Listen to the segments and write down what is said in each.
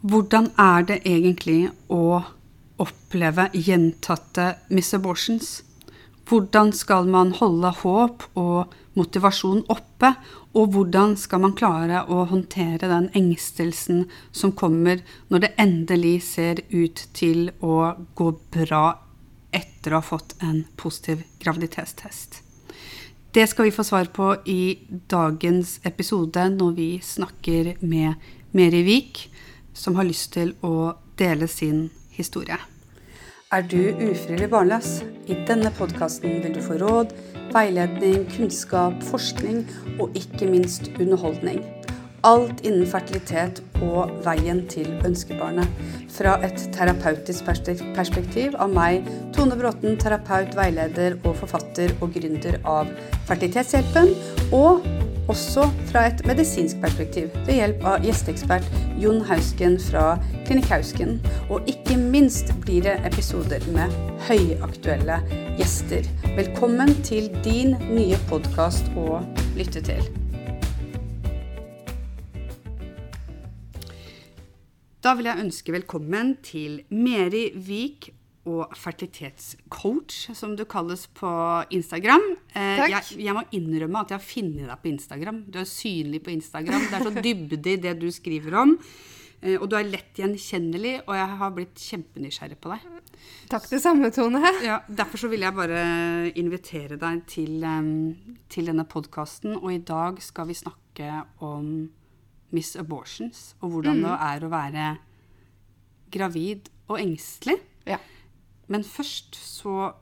Hvordan er det egentlig å oppleve gjentatte miss abortions? Hvordan skal man holde håp og motivasjon oppe? Og hvordan skal man klare å håndtere den engstelsen som kommer når det endelig ser ut til å gå bra etter å ha fått en positiv graviditetstest? Det skal vi få svar på i dagens episode når vi snakker med Meri Vik, som har lyst til å dele sin historie. Er du ufrivillig barnløs? I denne podkasten vil du få råd, veiledning, kunnskap, forskning og ikke minst underholdning. Alt innen fertilitet og veien til ønskebarnet. Fra et terapeutisk perspektiv av meg, Tone Bråten, terapeut, veileder og forfatter og gründer av Fertilitetshjelpen. Og også fra et medisinsk perspektiv ved hjelp av gjesteekspert Jon Hausken fra Klinikk Hausken. Og ikke minst blir det episoder med høyaktuelle gjester. Velkommen til din nye podkast å lytte til. Da vil jeg ønske velkommen til Meri Vik og fertilitetscoach, som du kalles på Instagram. Eh, jeg, jeg, må innrømme at jeg har funnet deg på Instagram. Du er synlig på Instagram. Det er så dybde i det du skriver om. Eh, og du er lett gjenkjennelig, og jeg har blitt kjempenysgjerrig på deg. Takk det samme, Tone. Ja, derfor så vil jeg bare invitere deg til, um, til denne podkasten. Og i dag skal vi snakke om Miss Abortions, og hvordan mm. det er å være gravid og engstelig. Ja. Men først så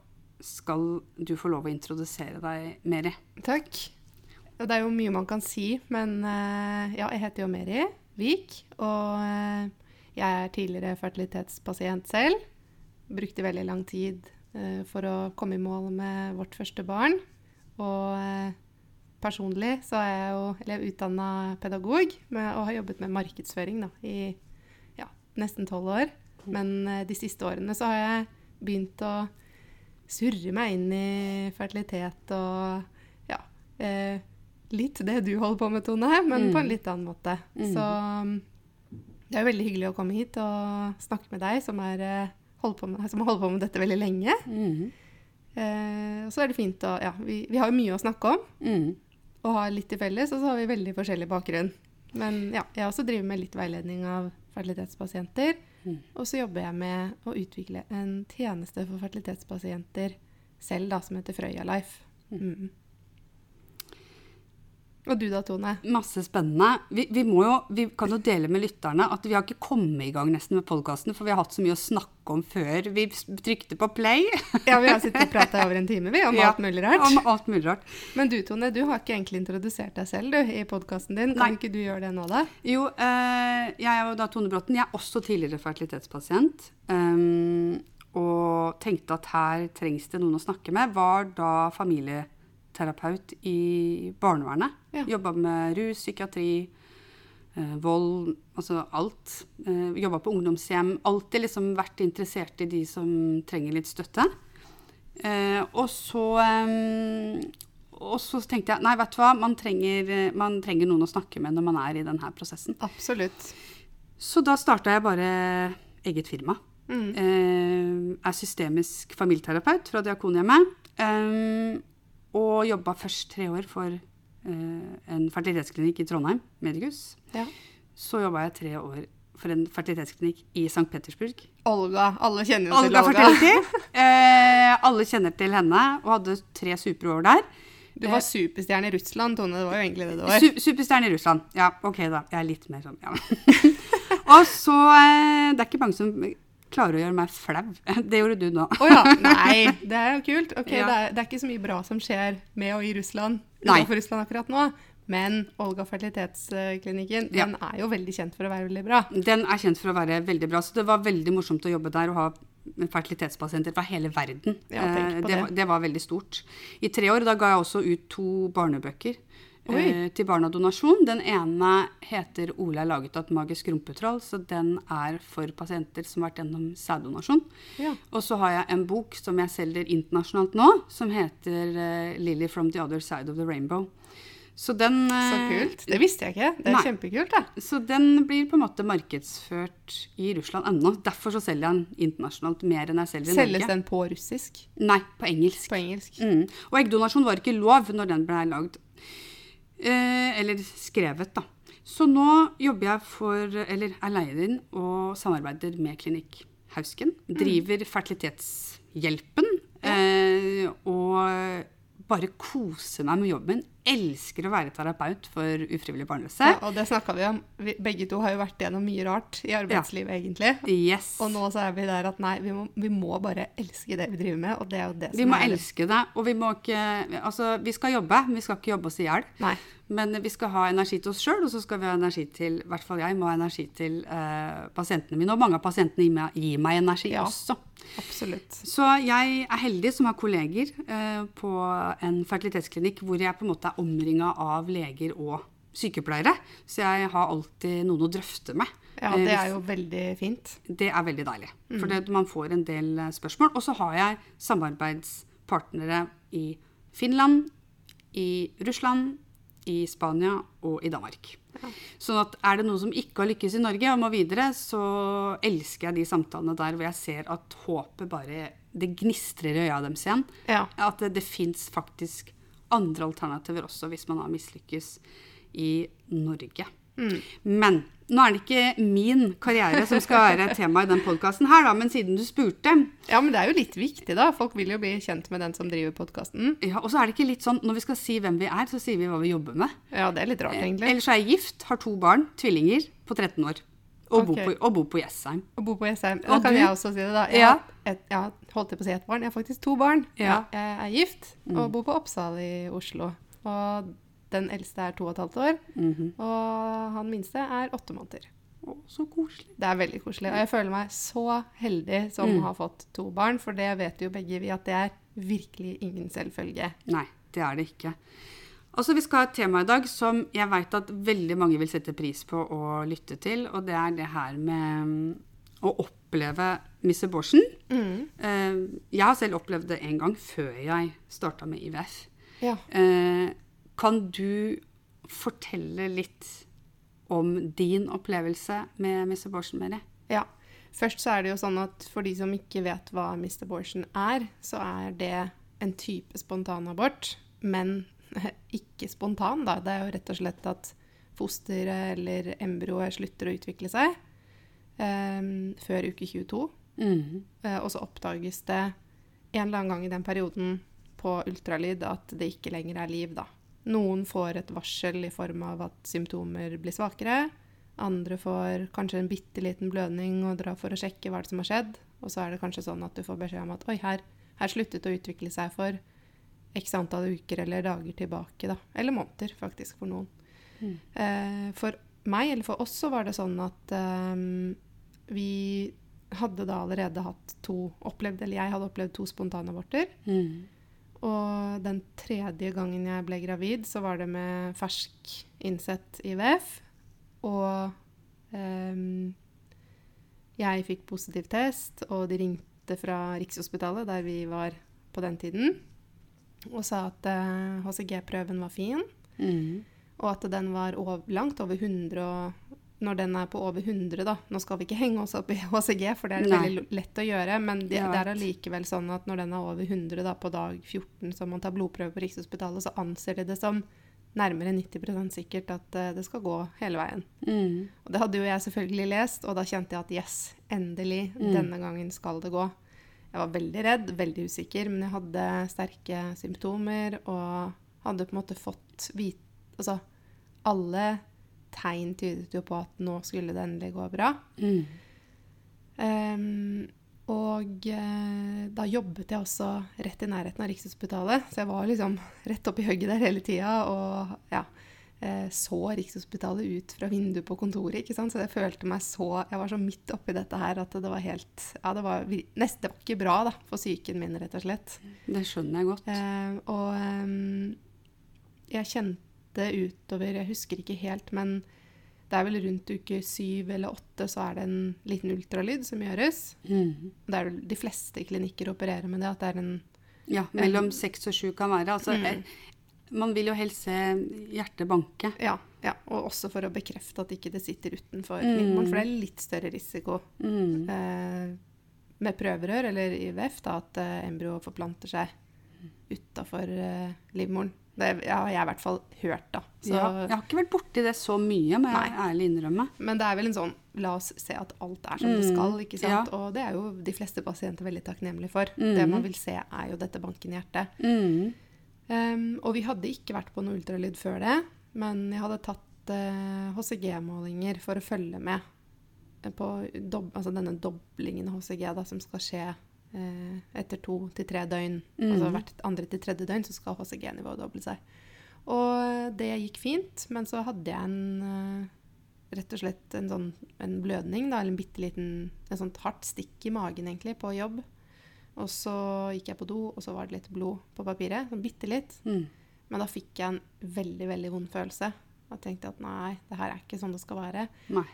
skal du få lov å introdusere deg, Meri. Takk. Det er jo mye man kan si, men uh, ja, jeg heter jo Meri Vik. Og uh, jeg er tidligere fertilitetspasient selv. Brukte veldig lang tid uh, for å komme i mål med vårt første barn. Og personlig så er jeg jo eller utdanna pedagog med, og har jobbet med markedsføring da, i ja, nesten tolv år. Men eh, de siste årene så har jeg begynt å surre meg inn i fertilitet og ja eh, Litt det du holder på med, Tone, men mm. på en litt annen måte. Mm. Så det er veldig hyggelig å komme hit og snakke med deg, som, er, eh, med, som har holdt på med dette veldig lenge. Mm. Eh, og så er det fint å Ja, vi, vi har jo mye å snakke om. Mm og har litt til felles, og så har vi veldig forskjellig bakgrunn. Men ja, jeg også driver med litt veiledning av fertilitetspasienter. Mm. Og så jobber jeg med å utvikle en tjeneste for fertilitetspasienter selv, da, som heter Frøya Life. Mm. Og du da, Tone? Masse spennende. Vi, vi, jo, vi, kan jo dele med lytterne at vi har ikke kommet i gang nesten med podkasten, for vi har hatt så mye å snakke om før vi trykte på play. ja, vi har sittet og prata over en time, vi, om ja, alt mulig rart. Om alt mulig rart. Men du, Tone, du har ikke egentlig introdusert deg selv du, i podkasten din. Kan Nei. ikke du gjøre det nå, da? Jo, eh, jeg er jo da Tone Bråten. Jeg er også tidligere fertilitetspasient. Um, og tenkte at her trengs det noen å snakke med. Var da familie terapeut i barnevernet. Ja. Jobba med rus, psykiatri, eh, vold, altså alt. Eh, Jobba på ungdomshjem. Alltid liksom vært interessert i de som trenger litt støtte. Eh, og så eh, og så tenkte jeg nei, vet du hva, man trenger, man trenger, noen å snakke med når man er i denne prosessen. Absolutt. Så da starta jeg bare eget firma. Mm. Eh, er systemisk familieterapeut fra Diakonhjemmet. Eh, og jobba først tre år for uh, en fertilitetsklinikk i Trondheim, Medicus. Ja. Så jobba jeg tre år for en fertilitetsklinikk i St. Petersburg. Olga. Alle kjenner jo til Olga. Eh, alle kjenner til henne, og hadde tre supre år der. Du var superstjerne i Russland, Tone. Det var jo egentlig det du var. Su superstjerne i Russland. Ja, OK, da. Jeg er litt mer sånn, ja. og så eh, Det er ikke mange som klarer å gjøre meg flau. Det gjorde du nå. Å oh, ja. Nei, det er jo kult. Ok, ja. det, er, det, er, ikke så mye bra som skjer med og i Russland utenfor Russland akkurat nå. Men Olga fertilitetsklinikken ja. den er jo veldig kjent for å være veldig bra. Den er kjent for å være veldig bra. Så det var veldig morsomt å jobbe der og ha fertilitetspasienter fra hele verden. Ja, eh, det, det. det, var veldig stort. I tre år da ga jeg også ut to barnebøker eh, til barnadonasjon. Den ene heter 'Ole er laget av et magisk rumpetroll', så den er for pasienter som har vært gjennom sæddonasjon. Ja. Og så har jeg en bok som jeg selger internasjonalt nå, som heter uh, 'Lily from the other side of the rainbow'. Så den, Så eh, kult. Det visste jeg ikke. Det er Nei. kjempekult, Da. Så den blir på en måte markedsført i Russland ennå. Derfor så selger jeg den internasjonalt mer enn jeg selger i Selges den på russisk? Nei, på engelsk. På engelsk? Mm. Og eggdonasjon var ikke lov når den ble lagd. Eh, eller skrevet, da. Så nå jobber jeg for, eller er leier inn og samarbeider med Klinikk Hausken. Driver fertilitetshjelpen. Eh, og bare koser meg med jobben. Elsker å være terapeut for ufrivillig barnløse. Ja, og det snakka vi om. Vi, begge to har jo vært gjennom mye rart i arbeidslivet, egentlig. Yes. Og nå så er vi der at nei, vi må, vi må bare elske det vi driver med, og det er jo det som er Vi må er elske det, og vi må ikke Altså, vi skal jobbe, men vi skal ikke jobbe oss i hjel. Men vi skal ha energi til oss sjøl, og så skal vi ha energi til I hvert fall jeg må ha energi til uh, pasientene mine. Og mange av pasientene gir meg, gir meg energi Ja. også. Absolutt. Så jeg er heldig som har kolleger eh, på en fertilitetsklinikk hvor jeg på en måte er omringa av leger og sykepleiere. Så jeg har alltid noen å drøfte med. Ja, Eh, det er jo veldig fint. det er veldig deilig. For Mm. det, man får en del eh, spørsmål. Og så har jeg samarbeidspartnere i Finland, i Russland, i Spania og i Danmark. Sånn at er det noen som ikke har lykkes i Norge og må videre, så elsker jeg de samtalene der hvor jeg ser at håpet bare Det gnistrer i øya deres igjen. Ja. At det, det fins faktisk andre alternativer også hvis man har mislykkes i Norge. Men nå er det ikke min karriere som skal være tema i den podkasten her, da, men siden du spurte ja, men det er jo litt viktig, da. Folk vil jo bli kjent med den som driver podkasten. ja, Og så er det ikke litt sånn når vi skal si hvem vi er, så sier vi hva vi jobber med. Ja, det er litt rart, egentlig. Ellers er jeg gift, har to barn, tvillinger, på 13 år. Og, bor, Ok. på, bor Jessheim. Og bo på Jessheim. Da kan du? jeg også si det, da. Jeg, Ja. har et, jeg holdt på å si ett barn. Jeg har faktisk to barn. Ja. Mm. Jeg er gift og bor på Oppsal i Oslo. Og den eldste er to og et halvt år. Mhm. Og han minste er åtte måneder. Å, så koselig. Det er veldig koselig. Og jeg føler meg så heldig som Mm. har fått to barn, for det vet jo begge vi at det er virkelig ingen selvfølge. Nei, det er det ikke. Altså, Vi skal ha et tema i dag som jeg veit at veldig mange vil sette pris på å lytte til, og det er det her med mm, å oppleve Miss Abortion. Mm. Jeg har selv opplevd det en gang før jeg starta med IVF. Ja. Eh, Kan du fortelle litt om din opplevelse med Miss Abortion, Mary? Ja. Først så er det jo sånn at for de som ikke vet hva Miss Abortion er, så er det en type spontanabort, men ikke spontan, da. Det er jo rett og slett at fosteret eller embryoet slutter å utvikle seg um, før uke 22. Mm. Uh, og så oppdages det en eller annen gang i den perioden på ultralyd at det ikke lenger er liv, da. Noen får et varsel i form av at symptomer blir svakere. Andre får kanskje en bitte liten blødning og drar for å sjekke hva som har skjedd. Og så er det kanskje sånn at du får beskjed om at oi, her, her sluttet å utvikle seg for x antall uker eller dager tilbake, da. Eller måneder, faktisk, for noen. Eh, for meg, eller for oss, så var det sånn at eh, vi hadde da allerede hatt to opplevd, eller jeg hadde opplevd to spontanaborter. Mhm. Og den tredje gangen jeg ble gravid, så var det med fersk innsett IVF. Og ehm, jeg fikk positiv test, og de ringte fra Rikshospitalet, der vi var på den tiden, og sa at eh, HCG-prøven var fin, mm. og at den var over, langt over 100. Og når den er på over 100, da Nå skal vi ikke henge oss opp i HCG, for det er Nei. veldig lett å gjøre, men det, det er allikevel sånn at når den er over 100 da, på dag 14, som man tar blodprøve på Rikshospitalet, så anser de det som nærmere 90 sikkert at uh, det skal gå hele veien. Mm. Og det hadde jo jeg selvfølgelig lest, og da kjente jeg at yes, endelig, Mm. denne gangen skal det gå. Jeg var veldig redd, veldig usikker, men jeg hadde sterke symptomer og hadde på en måte fått vite Altså, alle tegn tydet jo på at nå skulle det endelig gå bra. Mm. Um, og eh, da jobbet jeg også rett i nærheten av Rikshospitalet, så jeg var liksom rett oppi hugget der hele tida og ja, eh, så Rikshospitalet ut fra vinduet på kontoret. ikke sant? Så jeg følte meg så Jeg var så midt oppi dette her at det var helt Ja, det var nesten det var ikke bra da, for psyken min, rett og slett. Det skjønner jeg godt. Eh, og ehm, jeg kjente utover Jeg husker ikke helt, men det er vel rundt uke syv eller åtte så er det en liten ultralyd som gjøres. Mm. Det er de fleste klinikker opererer med det, at det er en Ja, mellom seks og sju kan være. Altså, Mm. eh, man vil jo helst se hjertet banke. Ja, ja, og også for å bekrefte at ikke det sitter utenfor Mm. livmoren, for det er litt større risiko Mm. eh, med prøverør eller IVF da, at eh, embryo forplanter seg utafor eh, livmoren. Det ja, har jeg i hvert fall hørt, da. Så, ja, jeg har ikke vært borti det så mye, må jeg ærlig innrømme. Men det er vel en sånn La oss se at alt er som det Mm, skal, ikke sant. ja. Og det er jo de fleste pasienter veldig takknemlige for. Mm. Det man vil se, er jo dette bankende hjertet. Mm. Um, og vi hadde ikke vært på noe ultralyd før det, men jeg hadde tatt uh, HCG-målinger for å følge med på dob altså denne doblingen av HCG da, som skal skje eh, etter to til tre døgn. Mm. Altså hvert andre til tredje døgn så skal HCG-nivået doble seg. Og det gikk fint, men så hadde jeg en eh, rett og slett en sånn en blødning, da, eller en bitte liten Et sånt hardt stikk i magen, egentlig, på jobb. Og så gikk jeg på do, og så var det litt blod på papiret. Sånn bitte litt. Mm. Men da fikk jeg en veldig, veldig vond følelse. Og tenkte at nei, det her er ikke sånn det skal være. Nei.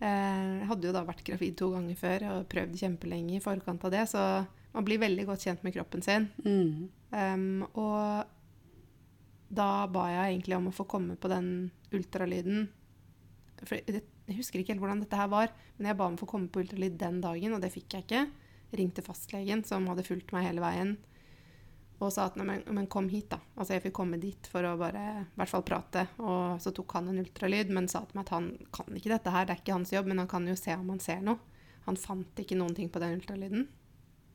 Eh, Jeg hadde jo da vært gravid to ganger før og prøvd kjempelenge i forkant av det, så man blir veldig godt kjent med kroppen sin. Mm. Um, og da ba jeg egentlig om å få komme på den ultralyden. For jeg husker ikke helt hvordan dette her var, men jeg ba om å få komme på ultralyd den dagen, og det fikk jeg ikke. Ringte fastlegen, som hadde fulgt meg hele veien, og sa at «Nei, men, men kom hit, da. Altså jeg fikk komme dit for å bare i hvert fall prate. Og så tok han en ultralyd, men sa til meg at han kan ikke dette her, det er ikke hans jobb, men han kan jo se om han ser noe. Han fant ikke noen ting på den ultralyden.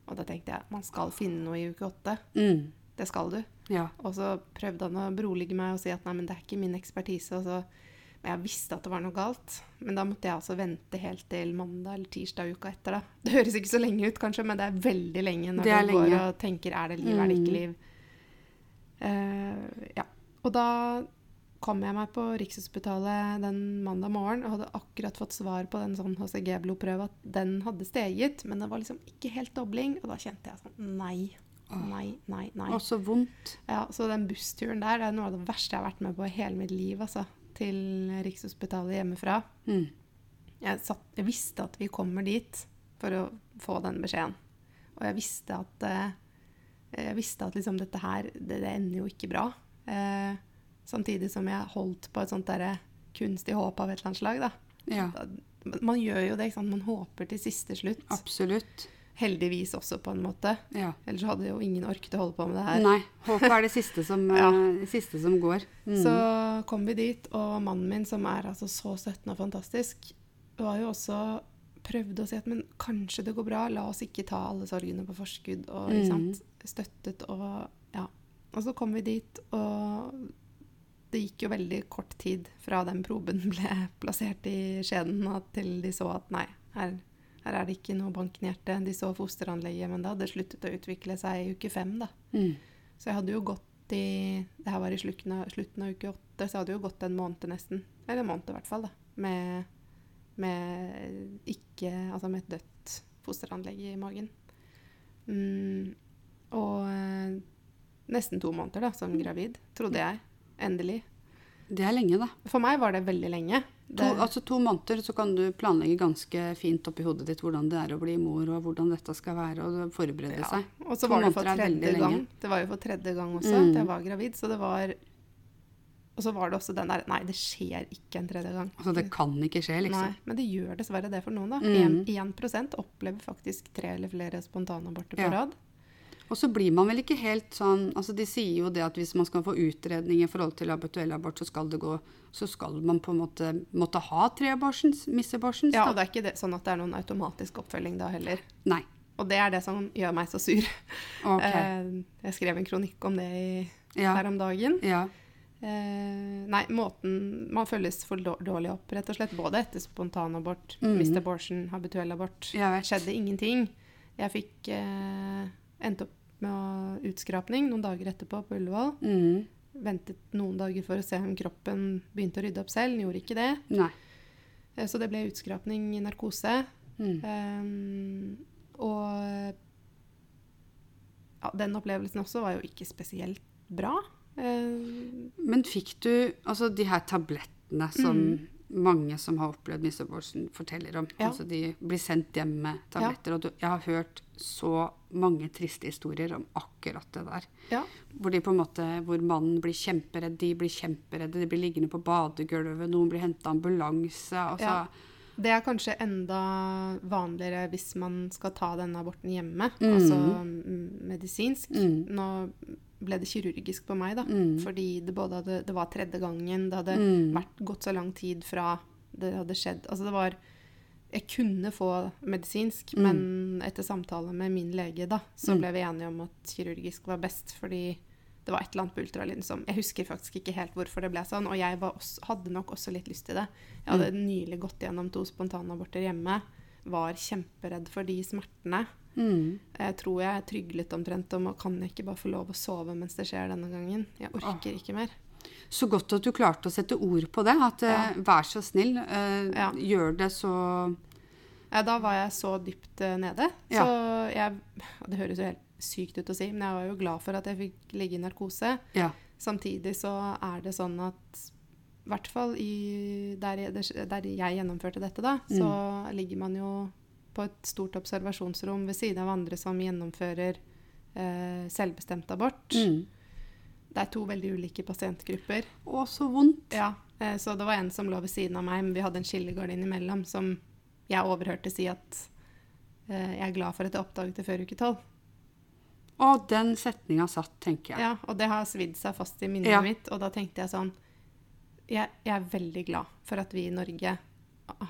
Og da tenkte jeg man skal finne noe i uke åtte. Mm. Det skal du. Ja. Og så prøvde han å berolige meg og si at nei, men det er ikke min ekspertise. Og så, men jeg visste at det var noe galt. Men da måtte jeg altså vente helt til mandag eller tirsdag uka etter. da. Det høres ikke så lenge ut, kanskje, men det er veldig lenge når du går og tenker er det liv, er det ikke Mm. liv. Eh, ja. Og da kom jeg meg på Rikshospitalet den mandag morgen og hadde akkurat fått svar på den sånn HCG-blodprøva at den hadde steget, men det var liksom ikke helt dobling. Og da kjente jeg sånn nei, nei, nei, nei. Og så vondt. Ja, så den bussturen der det er noe av det verste jeg har vært med på i hele mitt liv, altså. Til Rikshospitalet hjemmefra. Mm. Jeg, satt, jeg visste at vi kommer dit for å få den beskjeden. Og jeg visste at eh, Jeg visste at liksom dette her, det, det ender jo ikke bra. Eh, samtidig som jeg holdt på et sånt derre kunstig håp av et eller annet slag, da. Ja, Man gjør jo det, ikke sant. Man håper til siste slutt. absolutt. Heldigvis også, på en måte. Ja. Ellers hadde jo ingen orket å holde på med det her. Nei, håpet er det siste som, Ja. eh, det siste som går. Mm. Så kom vi dit, og mannen min, som er altså så støttende og fantastisk, var jo også prøvde å si at men kanskje det går bra, la oss ikke ta alle sorgene på forskudd. Og Mm. sant, støttet og ja. Og så kom vi dit, og det gikk jo veldig kort tid fra den proben ble plassert i skjeden til de så at nei, her, her er det ikke noe banknerte. De så fosteranlegget, men det hadde sluttet å utvikle seg i uke fem, da. Mm. Så jeg hadde jo gått i Det her var i slutten av, slutten av uke åtte, så jeg hadde jo gått en måned nesten. Eller en måned i hvert fall, da. Med, med ikke Altså med et dødt fosteranlegg i magen. Mm, og eh, nesten to måneder da, som gravid, trodde jeg. Endelig. Det er lenge, da. For meg var det veldig lenge. To, altså to måneder så kan du planlegge ganske fint oppi hodet ditt hvordan det er å bli mor, og hvordan dette skal være, og forberede ja. seg. Og så To var det for tredje gang. lenge. Det var jo for tredje gang også Mm. at jeg var gravid, så det var Og så var det også den der Nei, det skjer ikke en tredje gang. Altså, det kan ikke skje, liksom. Nei, men det gjør dessverre det for noen. da. Mm. 1 1 opplever faktisk tre eller flere spontanaborter på Ja. rad. Og så blir man vel ikke helt sånn altså De sier jo det at hvis man skal få utredning i forhold til abortuell abort, så skal det gå Så skal man på en måte måtte ha tre abortions, miss abortions. Ja, og det er ikke det, sånn at det er noen automatisk oppfølging da heller. Nei. Og det er det som gjør meg så sur. Ok. Eh, jeg skrev en kronikk om det i, Ja. her om dagen. ja. Eh, nei, måten Man følges for dårlig opp, rett og slett. Både etter spontanabort, mm. missed abortion, habituell abort. Skjedde ingenting. Jeg fikk eh, endte opp med utskrapning noen dager etterpå på Ullevål. Mm. Ventet noen dager for å se om kroppen begynte å rydde opp selv. Den gjorde ikke det. Nei. Eh, Så det ble utskrapning i narkose. Mm. Um, og ja, den opplevelsen også var jo ikke spesielt bra. Um, Men fikk du altså de her tablettene som mange som har opplevd misabortion, forteller om. Ja. Altså de blir sendt hjem med tabletter. Og du, jeg har hørt så mange triste historier om akkurat det der. Ja. Hvor, de på en måte, hvor mannen blir kjemperedd, de blir kjemperedde, de blir liggende på badegulvet, noen blir henta ambulanse. Altså, Ja. Det er kanskje enda vanligere hvis man skal ta denne aborten hjemme, Mm. altså mm, medisinsk. Mm. Nå ble det kirurgisk på meg, da. Mm. Fordi det både hadde, det var tredje gangen, det hadde Mm. vært gått så lang tid fra det hadde skjedd. Altså det var Jeg kunne få medisinsk, Mm. men etter samtale med min lege, da, så ble vi enige om at kirurgisk var best, fordi det var et eller annet på ultralyden som Jeg husker faktisk ikke helt hvorfor det ble sånn, og jeg var også, hadde nok også litt lyst til det. Jeg hadde nylig gått gjennom to spontanaborter hjemme, var kjemperedd for de smertene. mm. Jeg tror jeg tryglet omtrent om og kan jeg ikke bare få lov å sove mens det skjer denne gangen. Jeg orker ikke mer. Så godt at du klarte å sette ord på det. At eh, vær så snill, eh, Ja. gjør det så Ja, da var jeg så dypt eh, nede. Ja. Så jeg Det høres jo helt sykt ut å si, men jeg var jo glad for at jeg fikk ligge i narkose. Ja. Samtidig så er det sånn at i hvert fall i, der, jeg- der jeg gjennomførte dette, da, så ligger man jo på et stort observasjonsrom ved siden av andre som gjennomfører eh, selvbestemt abort. Mm. Det er to veldig ulike pasientgrupper. Å, så vondt. Ja, eh, så det var en som lå ved siden av meg, men vi hadde en skillegård innimellom, som jeg overhørte si at eh, jeg er glad for at jeg oppdaget det før uke tolv. Og den setninga satt, tenker jeg. Ja, og det har svidd seg fast i minnet Ja. mitt, og da tenkte jeg sånn jeg, jeg er veldig glad for at vi i Norge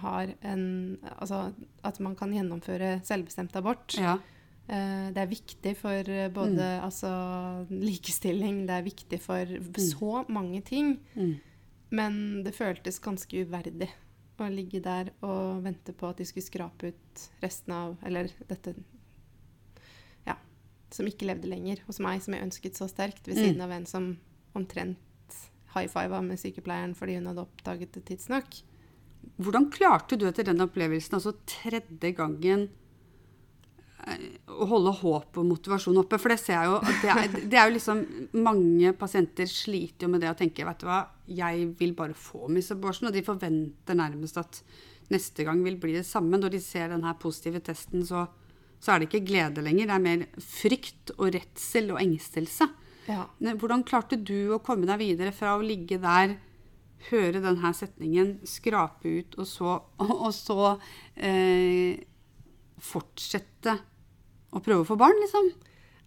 har en Altså at man kan gjennomføre selvbestemt abort. Ja. Eh, det er viktig for både både altså, likestilling, det er viktig for så mange ting. Mm. Men det føltes ganske uverdig å ligge der og vente på at de skulle skrape ut resten av Eller dette. Som ikke levde lenger hos meg, som jeg ønsket så sterkt, ved Mm. siden av en som omtrent high fiva med sykepleieren fordi hun hadde oppdaget det tidsnok. Hvordan klarte du etter den opplevelsen, altså tredje gangen, eh, å holde håp og motivasjon oppe? For det ser jeg jo det er, det er jo liksom Mange pasienter sliter jo med det å tenke vet du hva, jeg vil bare få Miss Abortion, og de forventer nærmest at neste gang vil bli det samme. Når de ser den her positive testen, så, så er det ikke glede lenger. Det er mer frykt og redsel og engstelse. Ja. Hvordan klarte du å komme deg videre fra å ligge der, høre denne setningen, skrape ut, og så, og så eh, fortsette å prøve å få barn, liksom?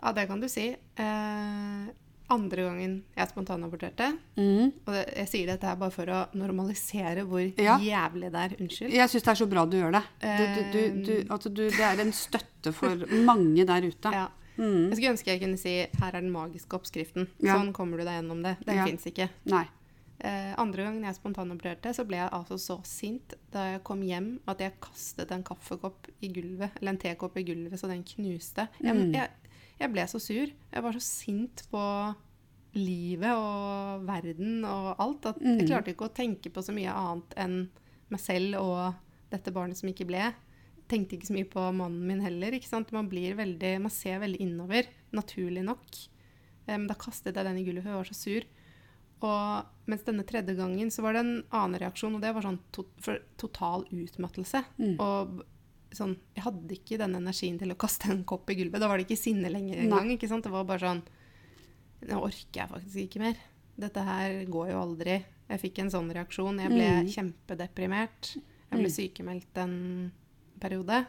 ja, det kan du si. Eh, andre gangen jeg spontanaborterte Mm. Og det, jeg sier dette her bare for å normalisere hvor Ja. jævlig det er. Unnskyld. Jeg syns det er så bra du gjør det. Du, du, du, du, altså du, det er en støtte for mange der ute. Ja. Mm. Jeg skulle ønske jeg kunne si her er den magiske oppskriften. Ja. Sånn kommer du deg gjennom det. Den Ja. fins ikke. Nei. Eh, andre gangen jeg spontanopererte, så ble jeg altså så sint da jeg kom hjem at jeg kastet en kaffekopp i gulvet, eller en tekopp i gulvet så den knuste. Jeg, Mm. jeg, jeg ble så sur. Jeg var så sint på livet og verden og alt at jeg Mm. klarte ikke å tenke på så mye annet enn meg selv og dette barnet som ikke ble. Tenkte ikke så mye på mannen min heller. Man, blir veldig, man ser veldig innover, naturlig nok. Eh, Men da kastet jeg den i gulvet, jeg var så sur. Og mens denne tredje gangen så var det en annen reaksjon, og det var sånn to for total utmattelse. Mm. Og sånn Jeg hadde ikke den energien til å kaste en kopp i gulvet. Da var det ikke sinne lenger engang. ikke sant? Det var bare sånn Nå orker jeg faktisk ikke mer. Dette her går jo aldri. Jeg fikk en sånn reaksjon. Jeg ble Mm. kjempedeprimert. Jeg ble sykemeldt en periode.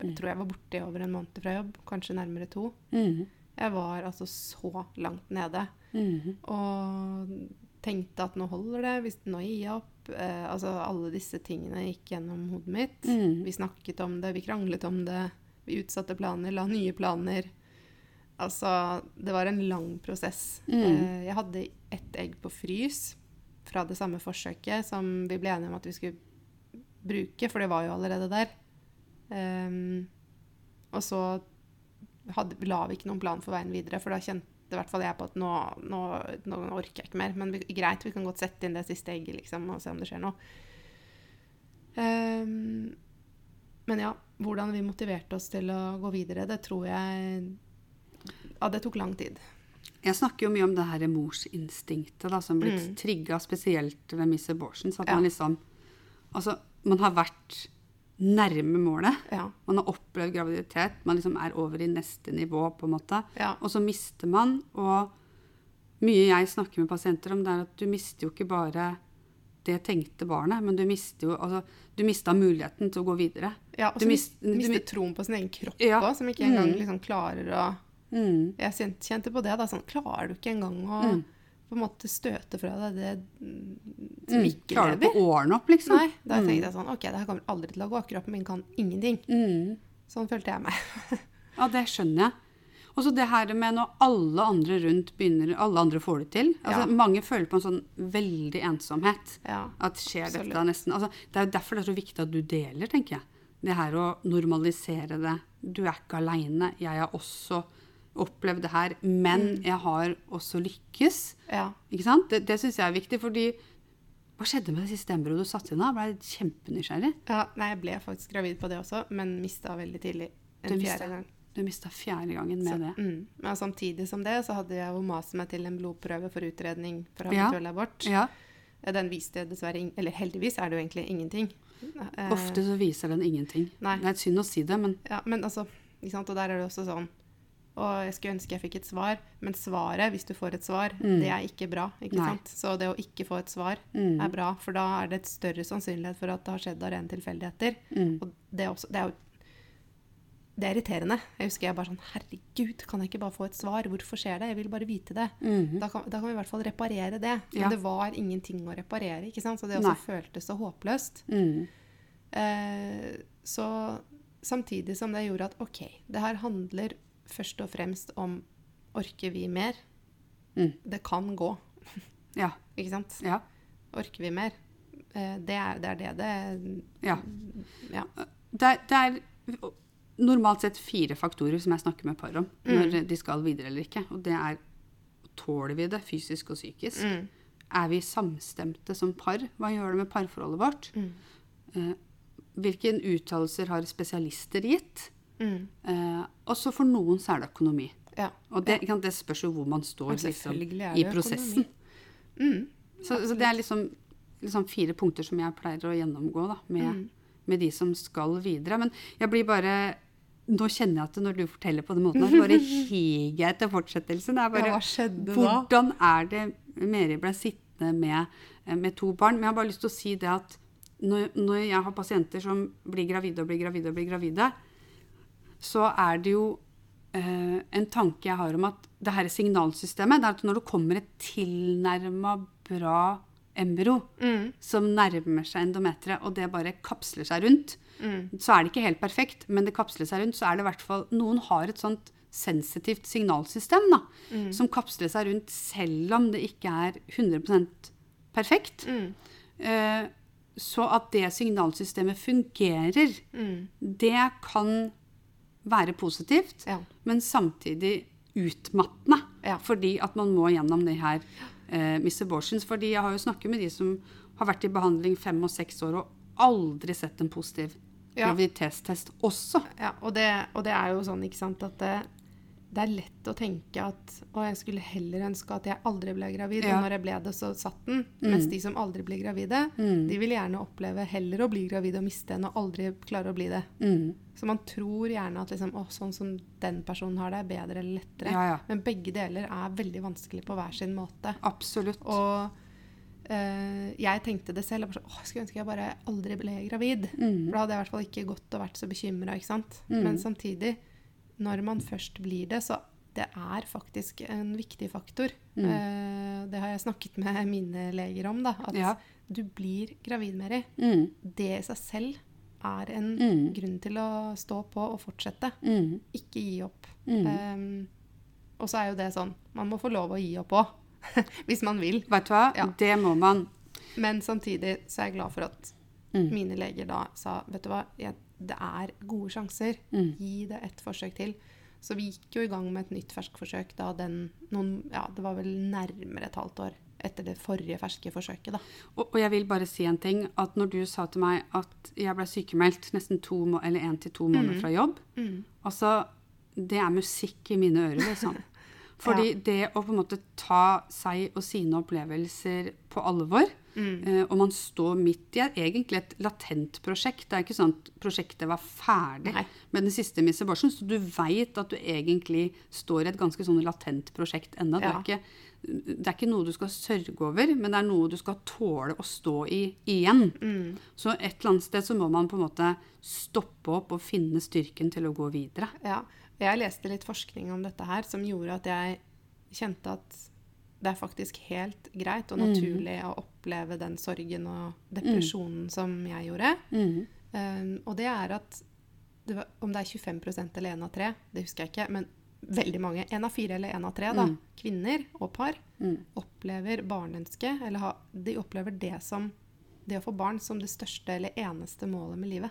Jeg tror jeg var borte i over en måned fra jobb. Kanskje nærmere to. Mm. Jeg var altså så langt nede. Mm. Og tenkte at nå holder det, hvis nå gir jeg opp. Eh, altså alle disse tingene gikk gjennom hodet mitt. Mm. Vi snakket om det, vi kranglet om det. Vi utsatte planer, la nye planer. Altså, det var en lang prosess. Mm. Eh, jeg hadde ett egg på frys fra det samme forsøket som vi ble enige om at vi skulle bruke, for det var jo allerede der. Um, og så hadde, la vi ikke noen plan for veien videre, for da kjente i hvert fall jeg på at nå, nå, nå orker jeg ikke mer. Men greit, vi kan godt sette inn det siste egget liksom, og se om det skjer noe. Um, men ja, hvordan vi motiverte oss til å gå videre, det tror jeg Ja, det tok lang tid. Jeg snakker jo mye om det her morsinstinktet da, som blitt Mm. trigga spesielt ved Miss Abortion. Så at Ja. man liksom Altså, man har vært nærme målet. Ja. Man har opplevd graviditet. Man liksom er over i neste nivå, på en måte. Ja. Og så mister man. Og mye jeg snakker med pasienter om, det er at du mister jo ikke bare det tenkte barnet, men du mister jo altså, Du mista muligheten til å gå videre. Ja, og Du så mis- mis, du mister troen på sin egen kropp Ja. òg, som ikke engang Mm. liksom klarer å Mm. Jeg kjente på det. da, sånn, Klarer du ikke engang å Mm. På en måte støte fra deg det mm, som Mm. ikke Klarer du lever? ikke å ordne opp, liksom? Nei, da tenkte jeg sånn Ok, det her kommer aldri til å gå. Kroppen min kan ingenting. Mm. Sånn følte jeg meg. Ja, det skjønner jeg. Og så det her med når alle andre rundt begynner Alle andre får det til. Altså, Ja. Mange føler på en sånn veldig ensomhet. Ja. At skjer Absolutt. dette nesten altså, Det er jo derfor det er så viktig at du deler, tenker jeg. Det her å normalisere det. Du er ikke aleine. Jeg har også opplevd det her, men jeg har også lykkes. ja. Ikke sant? Det, det syns jeg er viktig, fordi Hva skjedde med det siste embryoet du satte inn da? Jeg ble kjempenysgjerrig. ja. Nei, jeg ble faktisk gravid på det også, men mista veldig tidlig. Du En mistet. fjerde gang. Du mista fjerde gangen med Så, det. mm. Men samtidig som det, så hadde jeg jo mast meg til en blodprøve for utredning for Ja. habituell abort. Ja. Eh, Den viste dessverre Eller heldigvis er det jo egentlig ingenting. Eh, Ofte så viser den ingenting. Nei. Det er synd å si det, men Ja, men altså, ikke sant? Og der er det også sånn Og jeg skulle ønske jeg fikk et svar, men svaret, hvis du får et svar, det er ikke bra. ikke Mm. Sant? Så det å ikke få et svar Mm. er bra, for da er det et større sannsynlighet for at det har skjedd av rene tilfeldigheter. Mm. Og det er, også, det er jo det er irriterende. Jeg husker jeg bare sånn Herregud, kan jeg ikke bare få et svar? Hvorfor skjer det? Jeg vil bare vite det. Mhm. Da, kan, da kan vi i hvert fall reparere det. Men Ja. det var ingenting å reparere, ikke sant? Så det også Nei. føltes så håpløst. Mm. Eh, så samtidig som det gjorde at OK, det her handler først og fremst om orker vi mer? Mm. Det kan gå, Ja. ikke sant? Ja. Orker vi mer? Eh, det, er, det er det det ja. Ja. Det, det er normalt sett fire faktorer som jeg snakker med par om når de skal videre eller ikke. Og det er tåler vi det fysisk og psykisk? Mm. Er vi samstemte som par? Hva gjør det med parforholdet vårt? Mm. Eh, hvilke uttalelser har spesialister gitt? Mm. Eh, og så for noen så er det økonomi. Ja. Og det, ikke det spørs jo hvor man står liksom, i prosessen. Mm. Så, så det er liksom, liksom fire punkter som jeg pleier å gjennomgå da, med, Mm. med de som skal videre. Men jeg blir bare Nå kjenner jeg at når du forteller på den måten, her, bare higer jeg etter fortsettelsen. Er bare, Ja, hva skjedde da? Hvordan er det Meri ble sittende med, eh, med to barn? Men jeg har bare lyst til å si det at når, når jeg har pasienter som blir gravide og blir gravide og blir gravide, så er det jo eh, en tanke jeg har om at det her signalsystemet det er at når det kommer et tilnærma bra embryo Mm. som nærmer seg endometeret, og det bare kapsler seg rundt, Mm. så er det ikke helt perfekt, men det kapsler seg rundt, så er det i hvert fall Noen har et sånt sensitivt signalsystem da, Mm. som kapsler seg rundt selv om det ikke er 100% perfekt. Mm. Eh, så at det signalsystemet fungerer, Mm. det kan være positivt, Ja. men samtidig utmattende. Ja. Fordi at man må gjennom de her eh, miss abortions. Fordi jeg har jo snakket med de som har vært i behandling fem og seks år og aldri sett en positiv graviditetstest også. Ja, og det, og det er jo sånn, ikke sant, at det, det er lett å tenke at å, jeg skulle heller ønske at jeg aldri ble gravid, Ja. og når jeg ble det, så satt den. Mens de som aldri blir gravide, de vil gjerne oppleve heller å bli gravid og miste enn å aldri klare å bli det. Mm. Så man tror gjerne at liksom, å, sånn som den personen har det, er bedre eller lettere. Ja, ja. Men begge deler er veldig vanskelig på hver sin måte. Absolutt. Og eh, jeg tenkte det selv. Jeg, bare, så, Åh, jeg skulle ønske jeg bare aldri ble gravid. Mm. For da hadde jeg i hvert fall ikke gått og vært så bekymra. Men samtidig, når man først blir det, så det er faktisk en viktig faktor. Mm. Eh, det har jeg snakket med mine leger om. da, At Ja. du blir gravid, Meri. Mm. Det i seg selv er en Mm. grunn til å stå på og fortsette. Mm. Ikke gi opp. Um, og så er jo det sånn Man må få lov å gi opp òg. hvis man vil. Vet du hva? Ja. Det må man. Men samtidig så er jeg glad for at Mm. mine leger da sa vet du hva, jeg, det er gode sjanser. Mm. Gi det et forsøk til. Så vi gikk jo i gang med et nytt ferskforsøk da den noen, ja, Det var vel nærmere et halvt år etter det forrige ferske forsøket, da. Og, og jeg vil bare si en ting. At når du sa til meg at jeg ble sykemeldt nesten to eller én til to måneder fra jobb Mm. Altså, det er musikk i mine ører, liksom. Fordi det å på en måte ta seg og sine opplevelser på alvor, Mm. eh, og man står midt i er egentlig et latent prosjekt. Det er ikke sånn at prosjektet var ferdig Nei. med den siste Miss Abortion, så du veit at du egentlig står i et ganske sånn latent prosjekt ennå. Det, Ja. ikke- det er ikke noe du skal sørge over, men det er noe du skal tåle å stå i igjen. Mm. Så et eller annet sted så må man på en måte stoppe opp og finne styrken til å gå videre. Ja. Jeg leste litt forskning om dette her som gjorde at jeg kjente at det er faktisk helt greit og naturlig å oppleve den sorgen og depresjonen som jeg gjorde. Mm. Um, og det er at det var, Om det er 25% eller én av tre, det husker jeg ikke, men veldig mange, én av fire eller én av tre, da, Mm. kvinner og par, Mm. opplever barnønske, eller ha, de opplever det som det å få barn som det største eller eneste målet med livet.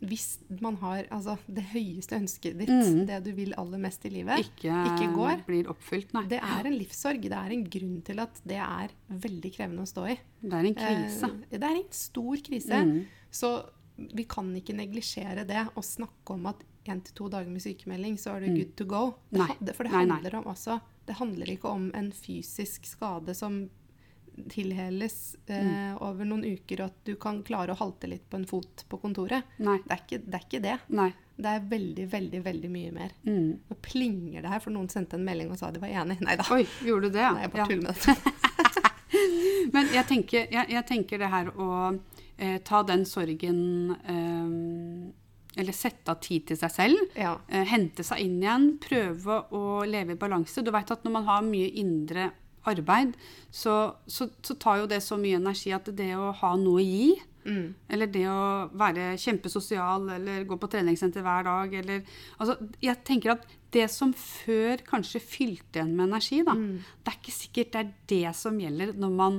Mm. Hvis man har altså, det høyeste ønsket ditt, Mm. det du vil aller mest i livet, Ikke, ikke går, blir oppfylt, nei. det er en livssorg. Det er en grunn til at det er veldig krevende å stå i. Det er en krise. Eh, det er en stor krise. Mm. Så vi kan ikke neglisjere det og snakke om at én til to dager med sykemelding, så er du good to go. Det, for det handler om også Det handler ikke om en fysisk skade som tilheles eh, Mm. over noen uker, og at du kan klare å halte litt på en fot på kontoret. Nei. Det er ikke det. Er ikke det. Nei. Det er veldig, veldig veldig mye mer. Mm. Nå plinger det her, for noen sendte en melding og sa de var enig. Nei da. Oi, gjorde du det? Nei, jeg bare Ja. tuller med dette. Men jeg tenker, jeg, jeg tenker det her å eh, ta den sorgen eh, Eller sette av tid til seg selv. Ja. eh, hente seg inn igjen. Prøve å leve i balanse. Du vet at når man har mye indre arbeid, så, så, så tar jo det så mye energi at det å ha noe å gi Mm. Eller det å være kjempesosial, eller gå på treningssenter hver dag, eller Altså, jeg tenker at det som før kanskje fylte en med energi, da, Mm. det er ikke sikkert det er det som gjelder når man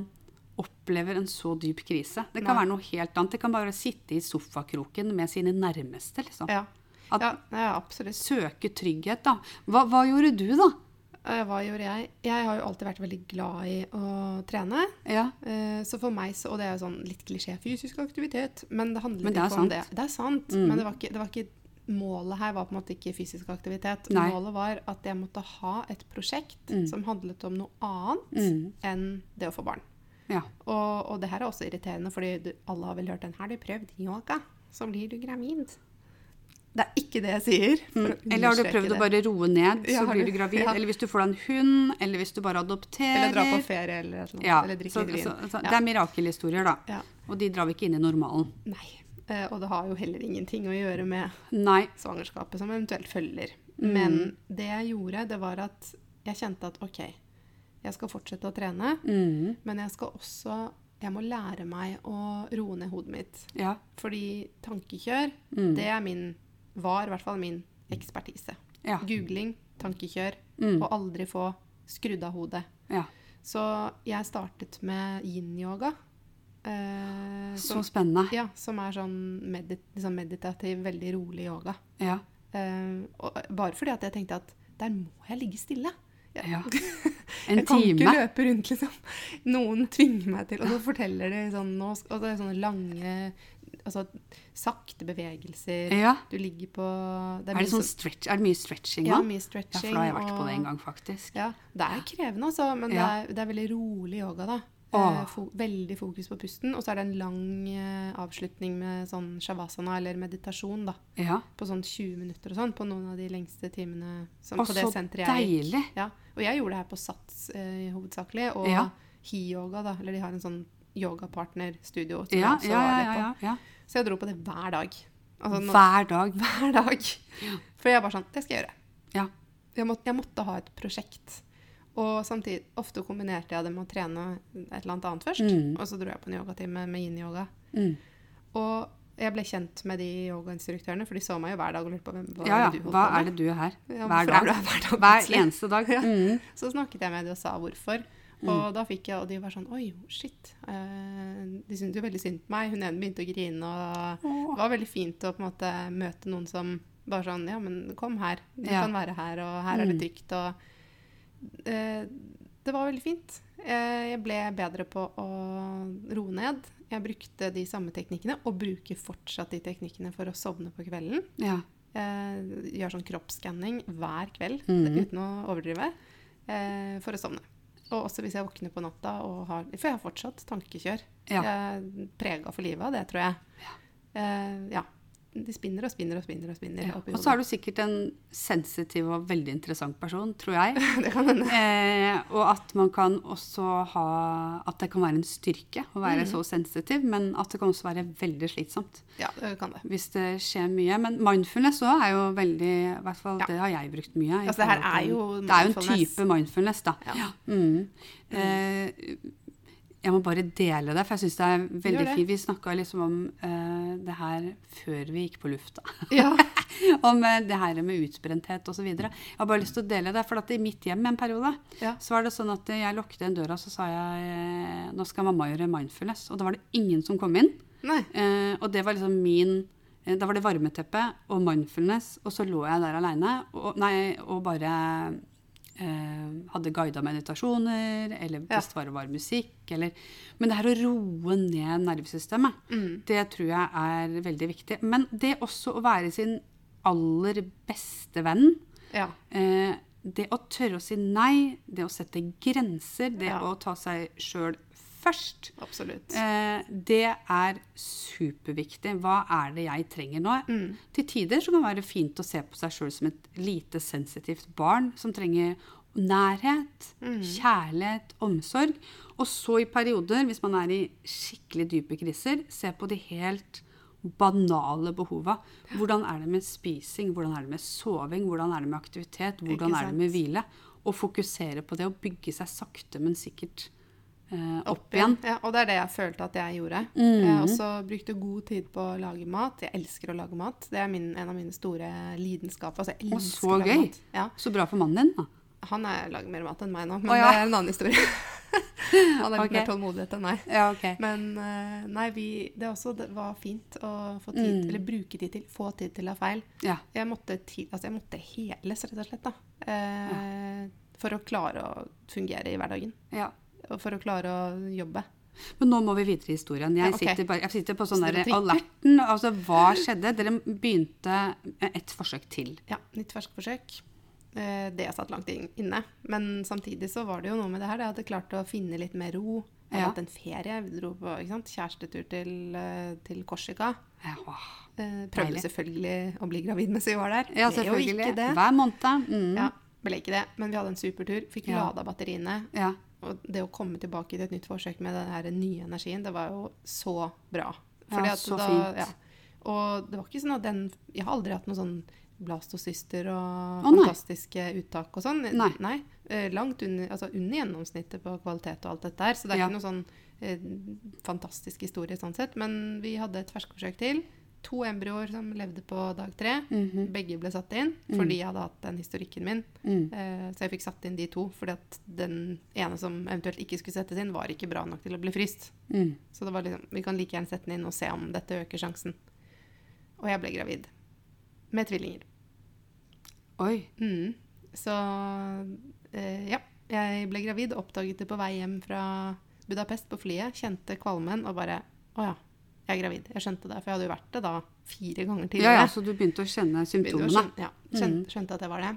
opplever en så dyp krise. Det kan Nei. være noe helt annet. Det kan bare sitte i sofakroken med sine nærmeste, liksom. Ja. At- ja, ja, absolutt. Søke trygghet, da. Hva, hva gjorde du, da? Hva gjorde jeg? Jeg har jo alltid vært veldig glad i å trene. Ja. Eh, Så for meg, så, og det er jo sånn litt klisjé, fysisk aktivitet, men det handler Men det ikke om sant. det. Det er sant, Mm. men det var, ikke, det var ikke Målet her var på en måte ikke fysisk aktivitet. Nei. Målet var at jeg måtte ha et prosjekt Mm. som handlet om noe annet Mm. enn det å få barn. ja. Og, og det her er også irriterende, fordi du, alle har vel hørt den. her. du prøvd yoga, så blir du gravid. Det er ikke det jeg sier. Mm. Eller har du prøvd å bare roe ned, så ja, blir du- gravid? ja. Eller hvis du får deg en hund, eller hvis du bare adopterer. Eller drar på ferie, eller, noe, Ja, eller drikke så, vin. Det er mirakelhistorier, da. Ja. Og de drar vi ikke inn i normalen. Nei. Eh, og det har jo heller ingenting å gjøre med Nei. svangerskapet som eventuelt følger. Mm. Men det jeg gjorde, det var at jeg kjente at OK, jeg skal fortsette å trene, Mm. men jeg skal også Jeg må lære meg å roe ned hodet mitt. Ja. Fordi tankekjør, Mm. det er min Var i hvert fall min ekspertise. Ja. Googling, tankekjør, Mm. og aldri få skrudd av hodet. ja. Så jeg startet med yin-yoga. eh, Så som, spennende. ja, som er sånn medit liksom meditativ, veldig rolig yoga. Ja. Eh, og bare fordi at jeg tenkte at der må jeg ligge stille. Jeg, ja. En time. jeg kan ikke løpe rundt, liksom. Noen tvinger meg til Og så forteller de sånn nå, Og det er sånne lange Altså sakte bevegelser. Ja. Du ligger på Er er, det, sånn stretch, er det mye stretching Ja, mye stretching. Ja, for da har jeg vært på det en gang, faktisk. Ja, det er krevende, altså, men det, er, det er veldig rolig yoga, da. Eh, fo veldig fokus på pusten. Og så er det en lang eh, avslutning med sånn shavasana, eller meditasjon, da. Ja. På sånn 20 minutter og sånn, på noen av de lengste timene sånn, Å, på det senteret jeg deilig. Ja, og jeg gjorde det her på Sats eh, hovedsakelig, og Ja. Hi-yoga, da. Eller de har en sånn yogapartnerstudio. Ja, ja, ja, ja, ja. Så jeg dro på det hver dag. Altså, nå- Hver dag. hver dag. For jeg var sånn Det skal jeg gjøre. Ja. Jeg måtte, jeg måtte ha et prosjekt. Og samtidig, ofte kombinerte jeg det med å trene et eller annet annet først. Mm. Og så dro jeg på en yogatime med yin-yoga. Mm. Og jeg ble kjent med de yogainstruktørene, for de så meg jo hver dag og lurte på hvem hva ja, ja. du holdt Hva på med. er det du er her? Ja, Hver dag. er du her hver dag Hver eneste dag. Ja. Mm. Så snakket jeg med dem og sa hvorfor. Og da fikk jeg, og de var sånn Oi, shit. Eh, de syntes jo veldig synd på meg. Hun ene begynte å grine, og det var veldig fint å på en måte møte noen som bare sånn Ja, men kom her. Du Ja. kan være her, og her er det Mm. trygt. Og eh, det var veldig fint. Eh, jeg ble bedre på å roe ned. Jeg brukte de samme teknikkene, og bruker fortsatt de teknikkene for å sovne på kvelden. Ja. Eh, gjør sånn kroppsskanning hver kveld, mm. uten å overdrive, for å sovne. Og også hvis jeg våkner på natta og har For jeg har fortsatt tankekjør. Ja. Jeg er prega for livet av det, tror jeg. Eh, ja. De spinner og spinner og spinner. Og spinner Ja. Og så er du sikkert en sensitiv og veldig interessant person, tror jeg. Det kan hende. Eh, og at man kan også ha At det kan være en styrke å være Mm. så sensitiv, men at det kan også være veldig slitsomt Ja, det kan det. hvis det skjer mye. Men mindfulness òg er jo veldig I hvert fall Ja. det har jeg brukt mye. Altså, det her er jo Det er jo en type mindfulness, da. Ja. Mm. Eh, jeg må bare dele det, for jeg syns det er veldig fint. Vi snakka liksom om uh, det her før vi gikk på lufta. Ja. om uh, det her med utbrenthet osv. Jeg har bare lyst til å dele det. For at i mitt hjem en periode Ja. så var det sånn at jeg lukket igjen døra, så sa jeg eh, nå skal mamma gjøre mindfulness. Og da var det ingen som kom inn. Eh, og det var liksom min Da var det varmeteppe og mindfulness, og så lå jeg der aleine og, og bare hadde guida meditasjoner, eller bare var musikk, eller Men det her å roe ned nervesystemet, Mm. det tror jeg er veldig viktig. Men det også å være sin aller beste venn, Ja. eh, det å tørre å si nei, det å sette grenser, det Ja. å ta seg sjøl først, Absolutt. Eh, det er superviktig. Hva er det jeg trenger nå? Mm. Til tider så kan det være fint å se på seg sjøl som et lite sensitivt barn som trenger nærhet, Mm. kjærlighet, omsorg. Og så i perioder, hvis man er i skikkelig dype kriser, se på de helt banale behova. Hvordan er det med spising? Hvordan er det med soving? Hvordan er det med aktivitet? Hvordan er det med hvile? Og fokusere på det og bygge seg sakte, men sikkert eh, opp igjen. Ja, og det er det jeg følte at jeg gjorde. Mhm. Jeg også brukte god tid på å lage mat. Jeg elsker å lage mat. Det er min, en av mine store lidenskaper. Altså, jeg elsker så å lage gøy. mat. Ja, Så bra for mannen din, da. han er, lager mer mat enn meg nå, men oh, ja. det er en annen historie. han har litt okay. mer tålmodighet enn meg. Ja, okay. Men eh, nei, vi, det også det var fint å få tid, Mm. eller bruke tid til, få tid til å ha feil. Ja. Jeg måtte, ti- altså jeg måtte heles, rett og slett, da. Eh, For å klare å fungere i hverdagen. ja. For å klare å jobbe. Men nå må vi videre i historien. Jeg, Ja, okay. sitter, bare, jeg sitter på sånn der alerten. Altså, hva skjedde? Dere begynte med et forsøk til. Ja, nytt ferskforsøk. Eh, Det satt langt inne. Men samtidig så var det jo noe med det her. Jeg hadde klart å finne litt mer ro. Jeg Ja. hadde hatt en ferie. Vi dro på kjærestetur til, eh, til Korsika. Ja. Eh, Prøvde selvfølgelig å bli gravid mens vi var der. ja selvfølgelig. Hver måned. Mm. Ja, ble ikke det. Men vi hadde en supertur. Fikk Ja. lada batteriene. Ja. Og det å komme tilbake til et nytt forsøk med den her nye energien, det var jo så bra. Ja, Fordi at så da- fint. Ja. Og det var ikke sånn at den Jeg har aldri hatt noen sånn blastocyster og Å, fantastiske uttak og sånn. Nei. nei. Langt under, altså under gjennomsnittet på kvalitet og alt dette der. Så det er Ja. ikke noen sånn eh, fantastisk historie sånn sett. Men vi hadde et ferskforsøk til. To embryoer som levde på dag tre. Mhm. Begge ble satt inn fordi jeg hadde hatt den historikken min. Mm. Uh, Så jeg fikk satt inn de to, fordi at den ene som eventuelt ikke skulle settes inn, var ikke bra nok til å bli fryst. Mm. Så det var liksom, vi kan like gjerne sette den inn og se om dette øker sjansen. Og jeg ble gravid. Med tvillinger. Oi. Mm. Så uh, ja, jeg ble gravid, oppdaget det på vei hjem fra Budapest på flyet. Kjente kvalmen og bare Å ja, jeg er gravid. Jeg skjønte det, for jeg hadde jo vært det da fire ganger tidligere. ja, så du begynte å kjenne symptomene? å skjønne, ja, skjønte, mm. skjønte at det var det.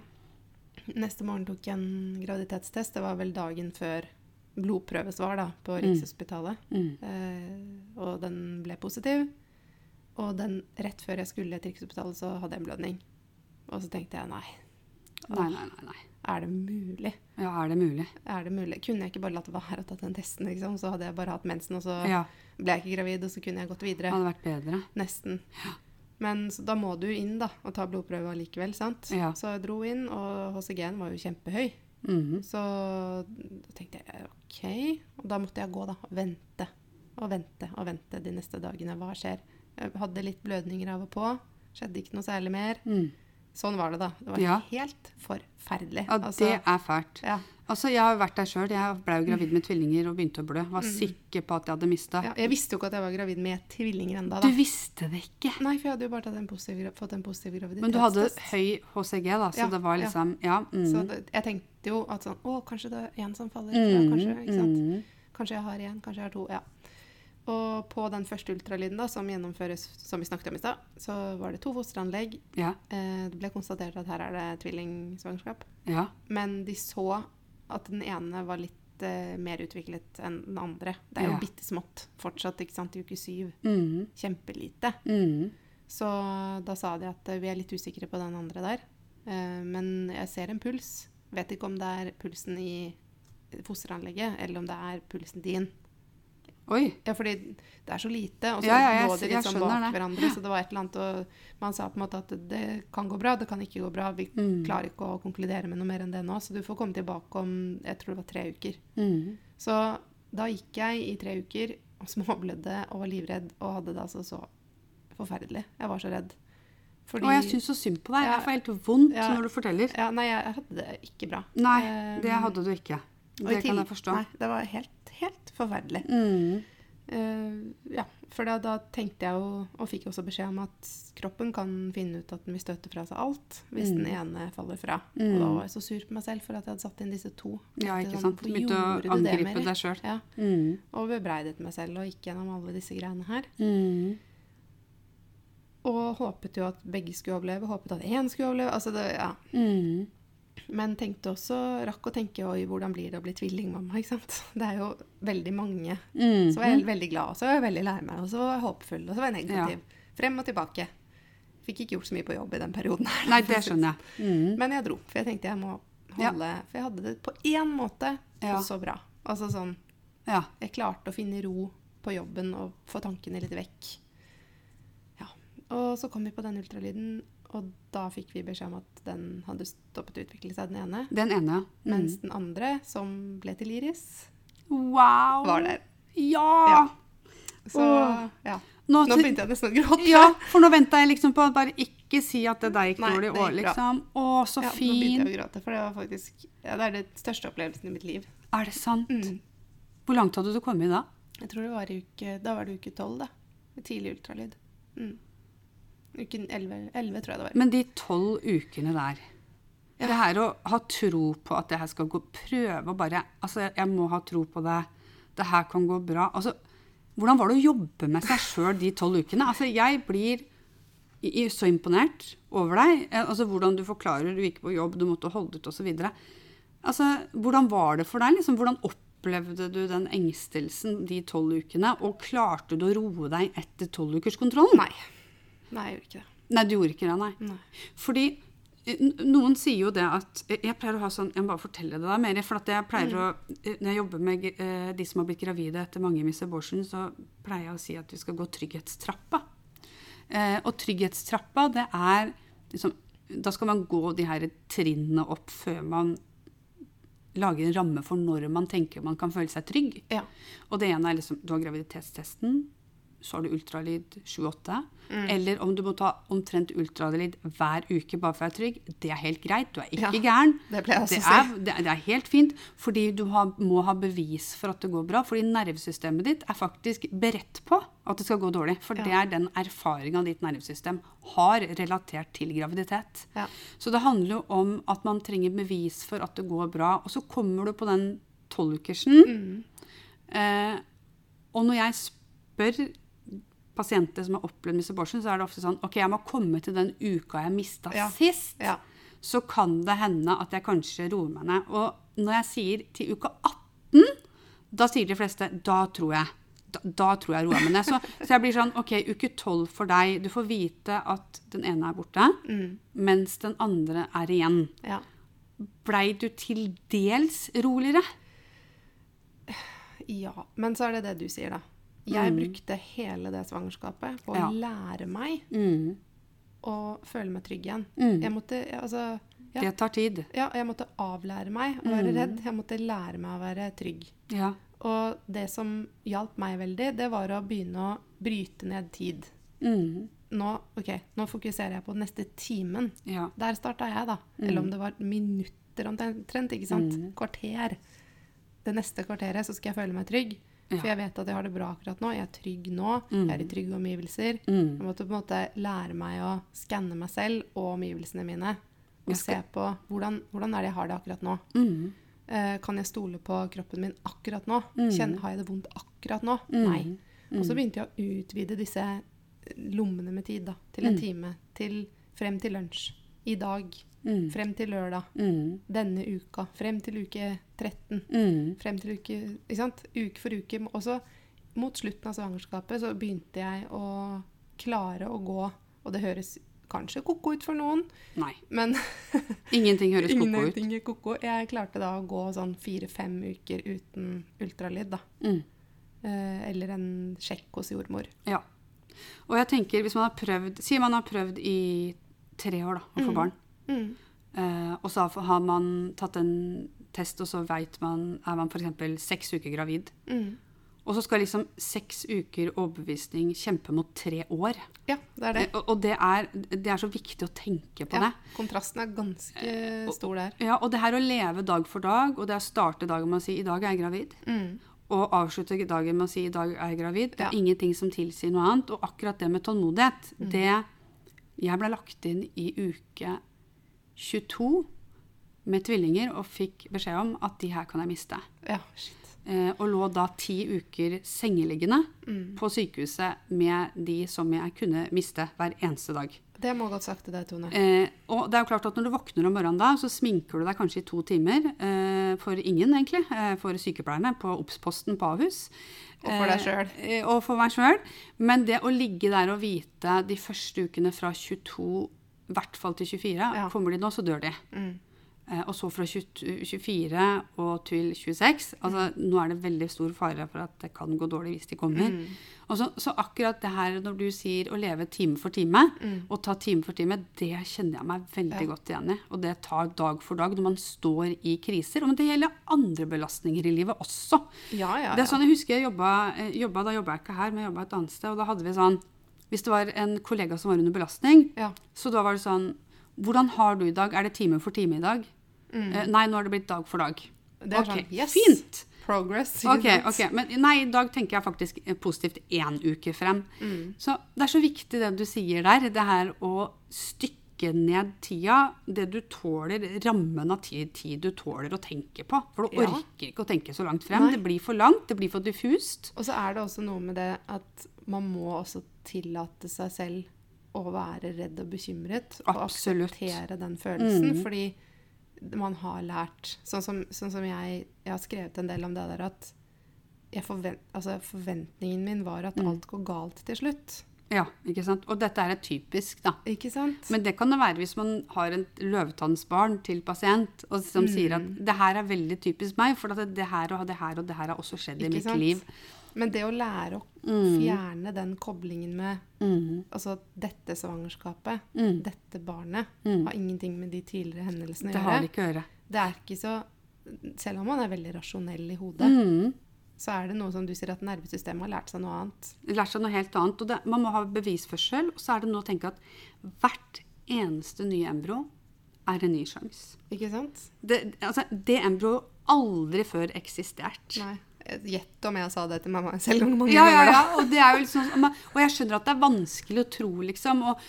Neste morgen tok jeg en graviditetstest. Det var vel dagen før blodprøvesvar da, på Mm. Rikshospitalet. Mm. Eh, og den ble positiv. Og den, rett før jeg skulle til Rikshospitalet, så hadde jeg en blødning. Og så tenkte jeg nei, Nei, nei, nei, nei. Er det mulig? Ja, er det mulig? Er det mulig? Kunne jeg ikke bare latt være å tatt den testen, liksom? Så hadde jeg bare hatt mensen, og så Ja, ble jeg ikke gravid, og så kunne jeg gått videre. hadde vært bedre. Nesten. Ja. Men så da må du inn da, og ta blodprøve allikevel, sant? Ja. Så jeg dro inn, og HCG-en var jo kjempehøy. Mhm. Så da tenkte jeg OK. Og da måtte jeg gå da, og vente og vente og vente de neste dagene. Hva skjer? Jeg hadde litt blødninger av og på. Skjedde ikke noe særlig mer. Mm. Sånn var det, da. Det var Ja. helt forferdelig. Ja, Altså, det er fælt. ja. Altså, Jeg har vært der sjøl. Jeg ble jo gravid med tvillinger og begynte å blø. Var sikker på at jeg hadde mista. Mm. Ja, jeg visste jo ikke at jeg var gravid med tvillinger enda Du visste det ikke. Nei, for jeg hadde jo bare en positiv, fått en positiv graviditet. Men du hadde høy HCG, da, så det var liksom Ja. Mm. Så det, jeg tenkte jo at sånn Å, kanskje det er én som faller. Mm, Ja, kanskje, ikke sant? mm. Kanskje jeg har én, kanskje jeg har to. Ja. Og på den første ultralyden da, som gjennomføres, som vi snakket om i stad, så var det to fosteranlegg. Ja. Eh, det ble konstatert at her er det tvillingsvangerskap. Ja. Men de så at den ene var litt eh, mer utviklet enn den andre. Det er jo Ja. bitte smått fortsatt, ikke sant, i uke syv. Mm. Kjempelite. Mm. Så da sa de at eh, vi er litt usikre på den andre der. Eh, men jeg ser en puls. Vet ikke om det er pulsen i fosteranlegget, eller om det er pulsen din. Oi. Ja, fordi det er så lite, og så Ja, ja, jeg lå de litt liksom bak det. hverandre. Så det var et eller annet, og man sa på en måte at det kan gå bra, det kan ikke gå bra. Vi Mm. klarer ikke å konkludere med noe mer enn det nå, så du får komme tilbake om jeg tror det var tre uker. Mm. Så da gikk jeg i tre uker og småblødde og var livredd og hadde det altså så forferdelig. Jeg var så redd. Fordi Og jeg syns så synd på deg. Ja. Jeg får helt vondt Ja. når du forteller. ja, Nei, jeg hadde det ikke bra. Nei, Eh, det hadde du ikke. Det kan jeg forstå. Nei, det var helt, helt forferdelig. Mm. Uh, ja, for da, da tenkte jeg jo, og fikk også beskjed om at kroppen kan finne ut at den vil støte fra seg alt hvis Mm. den ene faller fra. Mm. Og da var jeg så sur på meg selv for at jeg hadde satt inn disse to. Ja, ikke sånn, sant. hvorfor Begynte å angripe deg sjøl. Ja, Mm. og bebreidet meg selv og gikk gjennom alle disse greiene her. Mm. Og håpet jo at begge skulle overleve, håpet at én skulle overleve. Altså det, ja. Men tenkte også, rakk å tenke oi, hvordan blir det å bli tvillingmamma? ikke sant? Det er jo veldig mange. Mm. Så var jeg veldig glad, og så var jeg veldig lei meg, og så var jeg håpefull, og så var jeg negativ. Frem og tilbake. Fikk ikke gjort så mye på jobb i den perioden. her. Nei, det skjønner jeg. Mm. Men jeg dro, for jeg tenkte jeg må Ja. holde For jeg hadde det på én måte Ja. og så bra. Altså sånn Ja. Jeg klarte å finne ro på jobben og få tankene litt vekk. Ja. Og så kom vi på den ultralyden, og da fikk vi beskjed om at den hadde stoppet å utvikle seg, den ene. Den ene. Mm. Mens den andre, som ble til Iris, Wow! var der. Ja! Ja. Så oh. ja. Nå, Nå begynte jeg nesten å gråte. Ja, for nå venta jeg liksom på at bare ikke si at det der gikk Nei, dårlig det år, liksom. Å, så Ja, Nå begynte jeg å gråte, for det var faktisk ja, Det er den største opplevelsen i mitt liv. Er det sant? Mm. Hvor langt hadde du kommet da? Jeg tror det var i uke Da var det uke tolv, da. Tidlig ultralyd. Mm. Uken elleve, elleve, tror jeg det var. Men de tolv ukene der Ja. Det her å ha tro på at det her skal gå Prøve å bare Altså, jeg må ha tro på det. Det her kan gå bra. Altså, hvordan var det å jobbe med seg sjøl de tolv ukene? Altså, jeg blir så imponert over deg. Eh, Altså, hvordan du forklarer du gikk på jobb, du måtte holde ut osv. Altså, hvordan var det for deg? Liksom? Hvordan opplevde du den engstelsen de tolv ukene? Og klarte du å roe deg etter tolvukerskontrollen? Nei. Nei, jeg gjorde ikke det. Nei, du gjorde ikke det, nei. Nei. Fordi eh, noen sier jo det at eh, Jeg pleier å ha sånn Jeg må bare fortelle det deg mer. For at jeg pleier å eh, Når jeg jobber med de som har blitt gravide etter mange Miss Abortion, så pleier jeg å si at vi skal gå trygghetstrappa. Og trygghetstrappa, det er liksom Da skal man gå de her trinnene opp før man lager en ramme for når man tenker man kan føle seg trygg. Ja. Og det ene er liksom Du har graviditetstesten, så har du ultralyd 7-8. Mm. Eller om du må ta omtrent ultralyd hver uke bare for å være trygg. Det er helt greit. Du er ikke Ja, gæren. det det er, det, det er helt fint, fordi du har, må ha bevis for at det går bra. Fordi nervesystemet ditt er faktisk beredt på at det skal gå dårlig. For Ja. det er den erfaringa ditt nervesystem har relatert til graviditet. Ja. Så det handler jo om at man trenger bevis for at det går bra. Og så kommer du på den tolvukersen. Mm. Eh, og når jeg spør pasienter som har opplevd Miss Abortion, så er det ofte sånn OK, jeg må komme til den uka jeg mista Ja. sist. Ja. Så kan det hende at jeg kanskje roer meg ned. Og når jeg sier til uka 18, da sier de fleste da tror jeg. Da, da tror jeg roer meg ned. Så, så jeg blir sånn OK, uke 12 for deg. Du får vite at den ene er borte, Mm. mens den andre er igjen. ja. Blei du til dels roligere? Ja, men så er det det du sier, da. Jeg brukte hele det svangerskapet på å Ja. lære meg Mm. å føle meg trygg igjen. Mm. Jeg måtte altså ja, Det tar tid. ja, jeg måtte avlære meg å være redd. Jeg måtte lære meg å være trygg. Ja. Og det som hjalp meg veldig, det var å begynne å bryte ned tid. Mm. Nå, okay, nå fokuserer jeg på neste timen. ja. Der starta jeg, da. Eller om det var minutter omtrent. ikke sant? Kvarter. Det neste kvarteret så skal jeg føle meg trygg. For jeg vet at jeg har det bra akkurat nå. Jeg er trygg nå. Jeg er i trygge omgivelser. Mm. Jeg måtte på en måte lære meg å skanne meg selv og omgivelsene mine. Og se på hvordan, hvordan er det jeg har det akkurat nå. Mm. Eh, kan jeg stole på kroppen min akkurat nå? Kjenner, har jeg det vondt akkurat nå? Nei. Og så begynte jeg å utvide disse lommene med tid da, til en Mm. time. Til, frem til lunsj. I dag. Mm. Frem til lørdag. Mm. Denne uka. Frem til uke 13. Mm. Frem til uke Ikke sant? Uke for uke. Og så mot slutten av svangerskapet så begynte jeg å klare å gå. Og det høres kanskje ko-ko ut for noen, Nei. men Ingenting høres ko-ko ut. ko-ko. Jeg klarte da å gå sånn fire-fem uker uten ultralyd, da. Mm. Eh, eller en sjekk hos jordmor. Ja. Og jeg tenker, hvis man har prøvd Si man har prøvd i tre år da, å få Mm. barn. Mm. Eh, og så har man tatt en test, og så vet man Er man f.eks. seks uker gravid. Mm. Og så skal liksom seks uker overbevisning kjempe mot tre år. Ja, det er det. Eh, og og det, er, det er så viktig å tenke på Ja, det. kontrasten er ganske stor der. Ja, Og det her å leve dag for dag, og det å starte dagen med å si 'i dag er jeg gravid', Mm. og avslutte dagen med å si 'i dag er jeg gravid', det er Ja. ingenting som tilsier noe annet. Og akkurat det med tålmodighet, Mm. det Jeg ble lagt inn i uke 22 med tvillinger og fikk beskjed om at de her kan jeg miste. Ja, shit. Eh, og lå da ti uker sengeliggende Mm. på sykehuset med de som jeg kunne miste hver eneste dag. Det må godt sagt til deg, Tone. Eh, og det er jo klart at når du våkner om morgenen da, så sminker du deg kanskje i to timer. Eh, for ingen, egentlig. Eh, for sykepleierne på Obs-posten på Ahus. Og for deg selv. Eh, og for meg sjøl. Men det å ligge der og vite de første ukene fra 22, i hvert fall til 24, Ja. kommer de nå, så dør de. Mm. Eh, og så fra 20, 24 og til 26. Altså, nå er det veldig stor fare for at det kan gå dårlig hvis de kommer. Mm. Og så, så akkurat det her når du sier å leve time for time, Mm. og ta time for time, det kjenner jeg meg veldig Ja. godt igjen i. Og det tar dag for dag når man står i kriser. Men det gjelder andre belastninger i livet også. Ja, ja, Det er sånn, jeg husker jeg jobba, eh, jobba da jobba jeg ikke her, men jeg jobba et annet sted. Og da hadde vi sånn Hvis det var en kollega som var under belastning, ja. så da var det sånn Hvordan har du i dag? Er det time for time i dag? Mm. Eh, nei, nå har det blitt dag for dag. Det er ok, sånn, yes. Fint! Progress. Okay, Ok, ok. Men nei, i dag tenker jeg faktisk eh, positivt én uke frem. Mm. Så det er så viktig det du sier der. Det her å stykke ned tida. Det du tåler, rammen av tid, tid du tåler å tenke på. For du Ja. orker ikke å tenke så langt frem. Nei. Det blir for langt, det blir for diffust. Og så er det også noe med det at man må også tillate seg selv å være redd og bekymret. Og akseptere den følelsen. Mm. Fordi man har lært Sånn som, sånn som jeg, jeg har skrevet en del om det der at jeg forvent, altså forventningen min var at Mm. alt går galt til slutt. Ja, ikke sant? Og dette er et typisk, da. Ikke sant? Men det kan det være hvis man har et løvetannsbarn til pasient, og som sier at Mm. det her er veldig typisk meg, for at det her og det her og det her har også skjedd i mitt sant? liv. Men det å lære å Mm. fjerne den koblingen med Mm. altså dette svangerskapet, Mm. dette barnet, Mm. har ingenting med de tidligere hendelsene å Det har gjøre. det ikke å gjøre. Det er ikke så Selv om man er veldig rasjonell i hodet, Mm. så er det noe som du sier at nervesystemet har lært seg noe annet. Lært seg noe helt annet. Og det, man må ha bevisførsel, og så er det nå å tenke at hvert eneste nye embryo er en ny sjanse. Ikke sant? Det, altså, det embryoet aldri før eksistert. Nei. Gjett om jeg sa det til mamma selv om mange Ja, ja, ganger. ja. Og, det er jo liksom, og jeg skjønner at det er vanskelig å tro, liksom. Og,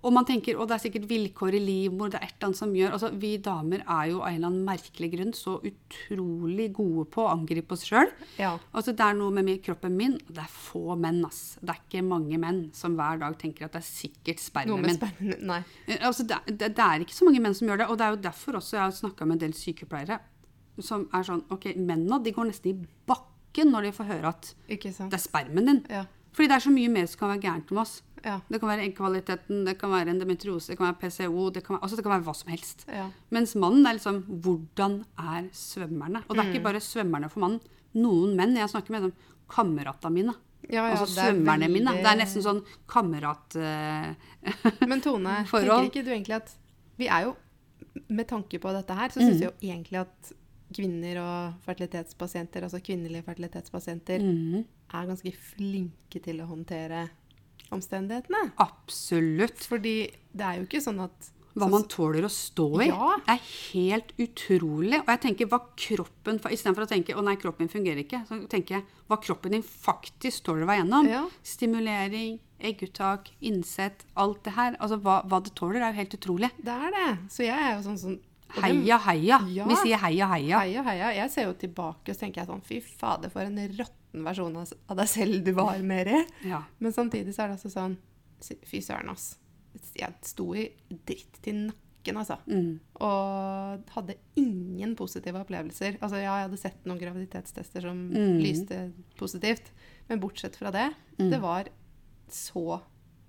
og man tenker at det er sikkert vilkår i livmor, det er et eller annet som gjør altså, Vi damer er jo av en eller annen merkelig grunn så utrolig gode på å angripe oss sjøl. Ja. Altså, det er noe med kroppen min Det er få menn, ass. Det er ikke mange menn som hver dag tenker at det er sikkert spermen min. spermen Nei. Eh, Altså, det, det, det er ikke så mange menn som gjør det. Og det er jo derfor også jeg har snakka med en del sykepleiere som er sånn Ok, mennene de går nesten i bakken når de får høre at det er spermen din. Ja. Fordi det er så mye mer som kan være gærent med oss. Ja. Det kan være eggkvaliteten, det kan være endometriose, det kan være PCO, det kan være, altså det kan være hva som helst. ja. Mens mannen er liksom Hvordan er svømmerne? Og det er ikke bare svømmerne for mannen. Noen menn jeg snakker med, som kameratene mine. Ja, ja, altså svømmerne veldig... mine. Det er nesten sånn kamerat... Uh, Men Tone, tenker ikke du egentlig at Vi er jo Med tanke på dette her, så Mm. jeg jo egentlig at kvinner og fertilitetspasienter, altså kvinnelige fertilitetspasienter, mhm. er ganske flinke til å håndtere omstendighetene. Absolutt. Fordi det er jo ikke sånn at Hva man tåler å stå i. Ja. Er helt utrolig. Og jeg tenker hva kroppen Istedenfor å tenke 'å nei, kroppen min fungerer ikke', så tenker jeg hva kroppen din faktisk tåler å være gjennom. Ja. Stimulering, egguttak, innsett, alt det her. Altså hva, hva det tåler, er jo helt utrolig. Det er det. Så jeg er jo sånn sånn Heia, heia. Ja. Vi sier heia, heia. Heia, heia. Jeg ser jo tilbake og så tenker jeg sånn Fy fader, for en råtten versjon av deg selv du var, Meri. Ja. Men samtidig så er det altså sånn Fy søren, ass. Jeg sto i dritt til nakken, altså. Mm. Og hadde ingen positive opplevelser. Altså, ja, jeg hadde sett noen graviditetstester som Mm. lyste positivt, men bortsett fra det, Mm. det var så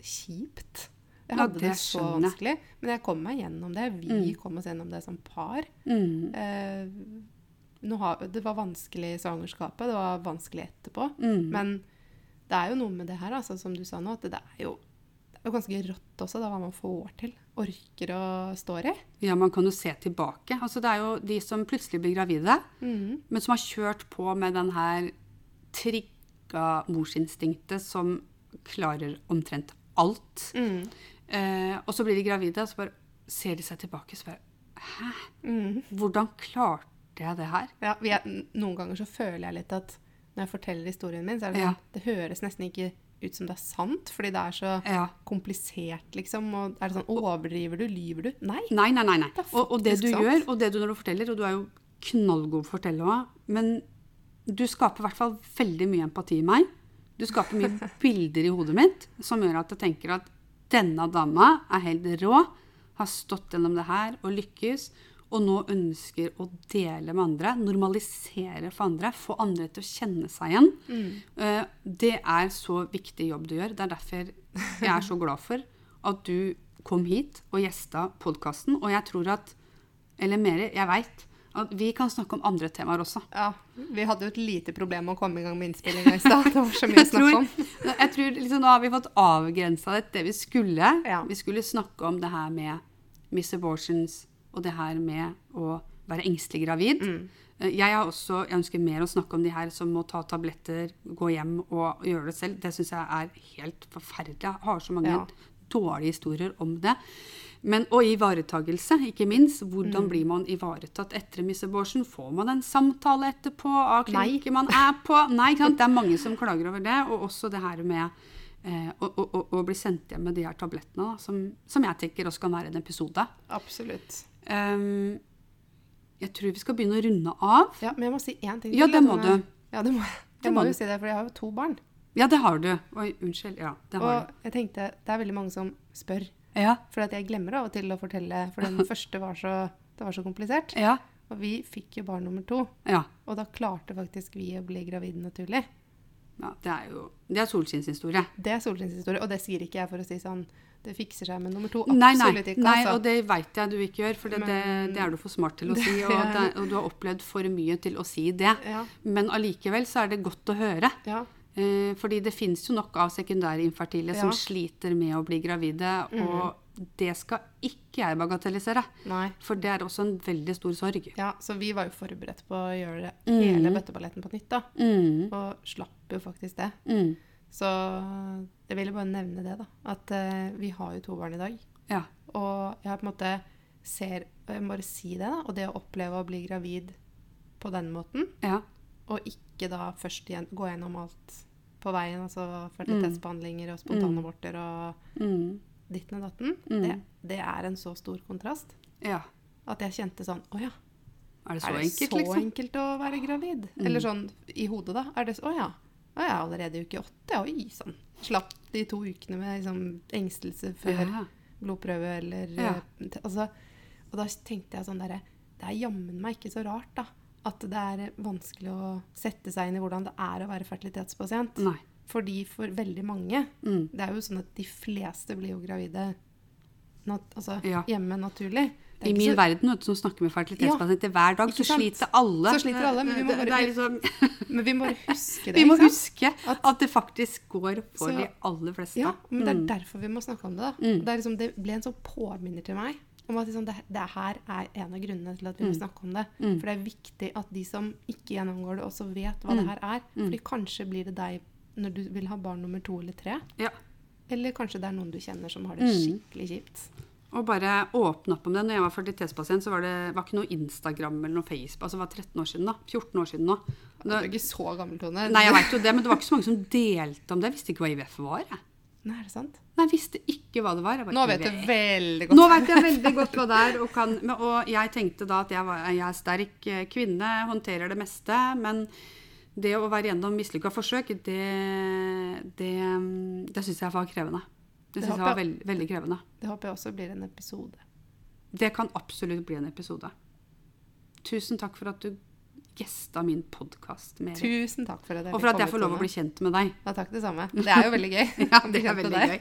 kjipt. Jeg hadde det det, så vanskelig, men jeg kom meg gjennom det. Vi Mm. kom oss gjennom det som par. Mm. Eh, har, det var vanskelig i svangerskapet, det var vanskelig etterpå. Mm. Men det er jo noe med det her, altså, som du sa nå, at det er jo, det er jo ganske rått også, da, hva man får til. Orker å stå i. Ja, man kan jo se tilbake. Altså, det er jo de som plutselig blir gravide, Mm. men som har kjørt på med den her trigga morsinstinktet som klarer omtrent alt. Mm. Eh, og så blir de gravide, og så bare ser de seg tilbake og så bare Hæ? Mm. Hvordan klarte jeg det her? Ja, vi er, noen ganger så føler jeg litt at når jeg forteller historien min, så er det Ja. sånn, det høres nesten ikke ut som det er sant, fordi det er så Ja. komplisert, liksom. Og er det sånn, overdriver du, lyver du? Nei. Nei, nei, nei. nei. Det Og, og det du sant. gjør, og det du når du forteller, og du er jo knallgod å fortelle òg, men du skaper i hvert fall veldig mye empati i meg. Du skaper mye bilder i hodet mitt som gjør at jeg tenker at denne dama er helt rå, har stått gjennom det her og lykkes, og nå ønsker å dele med andre, normalisere for andre, få andre til å kjenne seg igjen. Mm. Det er så viktig jobb du gjør. Det er derfor jeg er så glad for at du kom hit og gjesta podkasten. Og jeg tror at Eller mer, jeg veit at vi kan snakke om andre temaer også. Ja, vi hadde jo et lite problem med å komme i gang med innspillinga i stad. Det var så mye å snakke om. jeg tror liksom, Nå har vi fått avgrensa det til det vi skulle. Ja. Vi skulle snakke om det her med Miss Abortions og det her med å være engstelig gravid. Mm. Eh, Jeg, har også, jeg ønsker mer å snakke om de her som må ta tabletter, gå hjem og gjøre det selv. Det syns jeg er helt forferdelig. Jeg har så mange Ja. dårlige historier om det. Men, og ivaretagelse, ikke minst. Hvordan Mm. blir man ivaretatt etter Misseborsen? Får man en samtale etterpå av klinikken man er på? Nei? Det er mange som klager over det. Og også det her med eh, å, å, å- bli sendt hjem med de her tablettene, da, som, som jeg tenker også kan være en episode. Absolutt. Um, jeg tror vi skal begynne å runde av. Ja, men jeg må si én ting Ja, til, det må du. Ja, det må, Det jeg må må du. jo si det, for jeg har jo to barn. Ja, det har du. Oi, unnskyld. Ja, det har Og jeg tenkte, det er veldig mange som spør. Ja. For jeg glemmer av og til å fortelle, for den første var så, det var så komplisert. Ja. Og vi fikk jo barn nummer to, ja. og da klarte faktisk vi å bli gravide naturlig. ja det er jo Det er solskinnshistorie. Det er solskinnshistorie, og det sier ikke jeg for å si sånn Det fikser seg med nummer to. Nei, nei, Absolutt ikke. nei, altså. og det veit jeg du ikke gjør, for det, det, Men- det er du for smart til å Det si. Og, det, og du har opplevd for mye til å si det. Ja, Men allikevel så er det godt å høre. ja. Eh, fordi det fins jo nok av sekundære ja. som Mm. sliter med å bli gravide. Og det skal ikke jeg bagatellisere. Nei. For det er også en veldig stor sorg. Ja, så vi var jo forberedt på å gjøre Mm. hele bøtteballetten på nytt, da. Mm, Og slapp jo faktisk det. mm, Så jeg ville bare nevne det, da. At uh, vi har jo to barn i dag. ja. Og jeg har på en måte ser Jeg må bare si det, da. Og det å oppleve å bli gravid på den måten, ja. og ikke da først igjen, gå gjennom alt på veien, altså fertilitetsbehandlinger og Mm. spontanaborter og Mm, ditten og datten, Mm. det, det er en så stor kontrast ja. at jeg kjente sånn Å ja, Er det så er det enkelt, så liksom? enkelt å være gravid? Eller sånn i hodet, da. Er det så Å ja. Å ja, allerede i uke åtte? Oi sann. Slapp de to ukene med liksom, engstelse før Ja. blodprøve eller Ja. eh, altså, Og da tenkte jeg sånn derre Det er jammen meg ikke så rart, da. At det er vanskelig å sette seg inn i hvordan det er å være fertilitetspasient. Nei. Fordi for veldig mange Mm. Det er jo sånn at de fleste blir jo gravide nat altså, Ja. hjemme naturlig. I min så- verden, vet du, som snakker med fertilitetspasienter hver dag, så sliter alle. Så sliter alle, men vi må bare- det det liksom, Men vi må huske det. vi må huske At- at det faktisk går for Så- de aller fleste. Ja, men det er Mm. derfor vi må snakke om det. da. Mm. Det, er liksom, det ble en sånn påminner til meg om at liksom det, det her er en av grunnene til at vi må Mm. snakke om det. Mm. For det er viktig at de som ikke gjennomgår det, også vet hva Mm. det her er. Mm. Fordi kanskje blir det deg når du vil ha barn nummer to eller tre. Ja. Eller kanskje det er noen du kjenner som har det Mm. skikkelig kjipt. Og bare åpne opp om det. Når jeg var fertilitetspasient, så var det var ikke noe Instagram eller noe Facebook. Altså det var 13 år siden da. 14 år siden nå. Du er ikke så gammel, Tone. Nei, jeg vet jo det, men det var ikke så mange som delte om det. Jeg visste ikke hva IVF var. Jeg. Nei, er det sant? Nei, jeg visste ikke hva det var. Bare, Nå vet du veldig godt. Nå vet jeg veldig godt hva det er. Og, kan, og jeg tenkte da at jeg, var, jeg er sterk eh, kvinne, håndterer det meste. Men det å være gjennom mislykka forsøk, det, det, det syns jeg var krevende. Det syns jeg var veld, veldig krevende. Det håper jeg også blir en episode. Det kan absolutt bli en episode. Tusen takk for at du gjesta min podkast, Tusen takk for at jeg Og for at jeg får lov å bli kjent med deg. Ja, takk det samme. Det er jo veldig gøy. Ja, det er veldig gøy.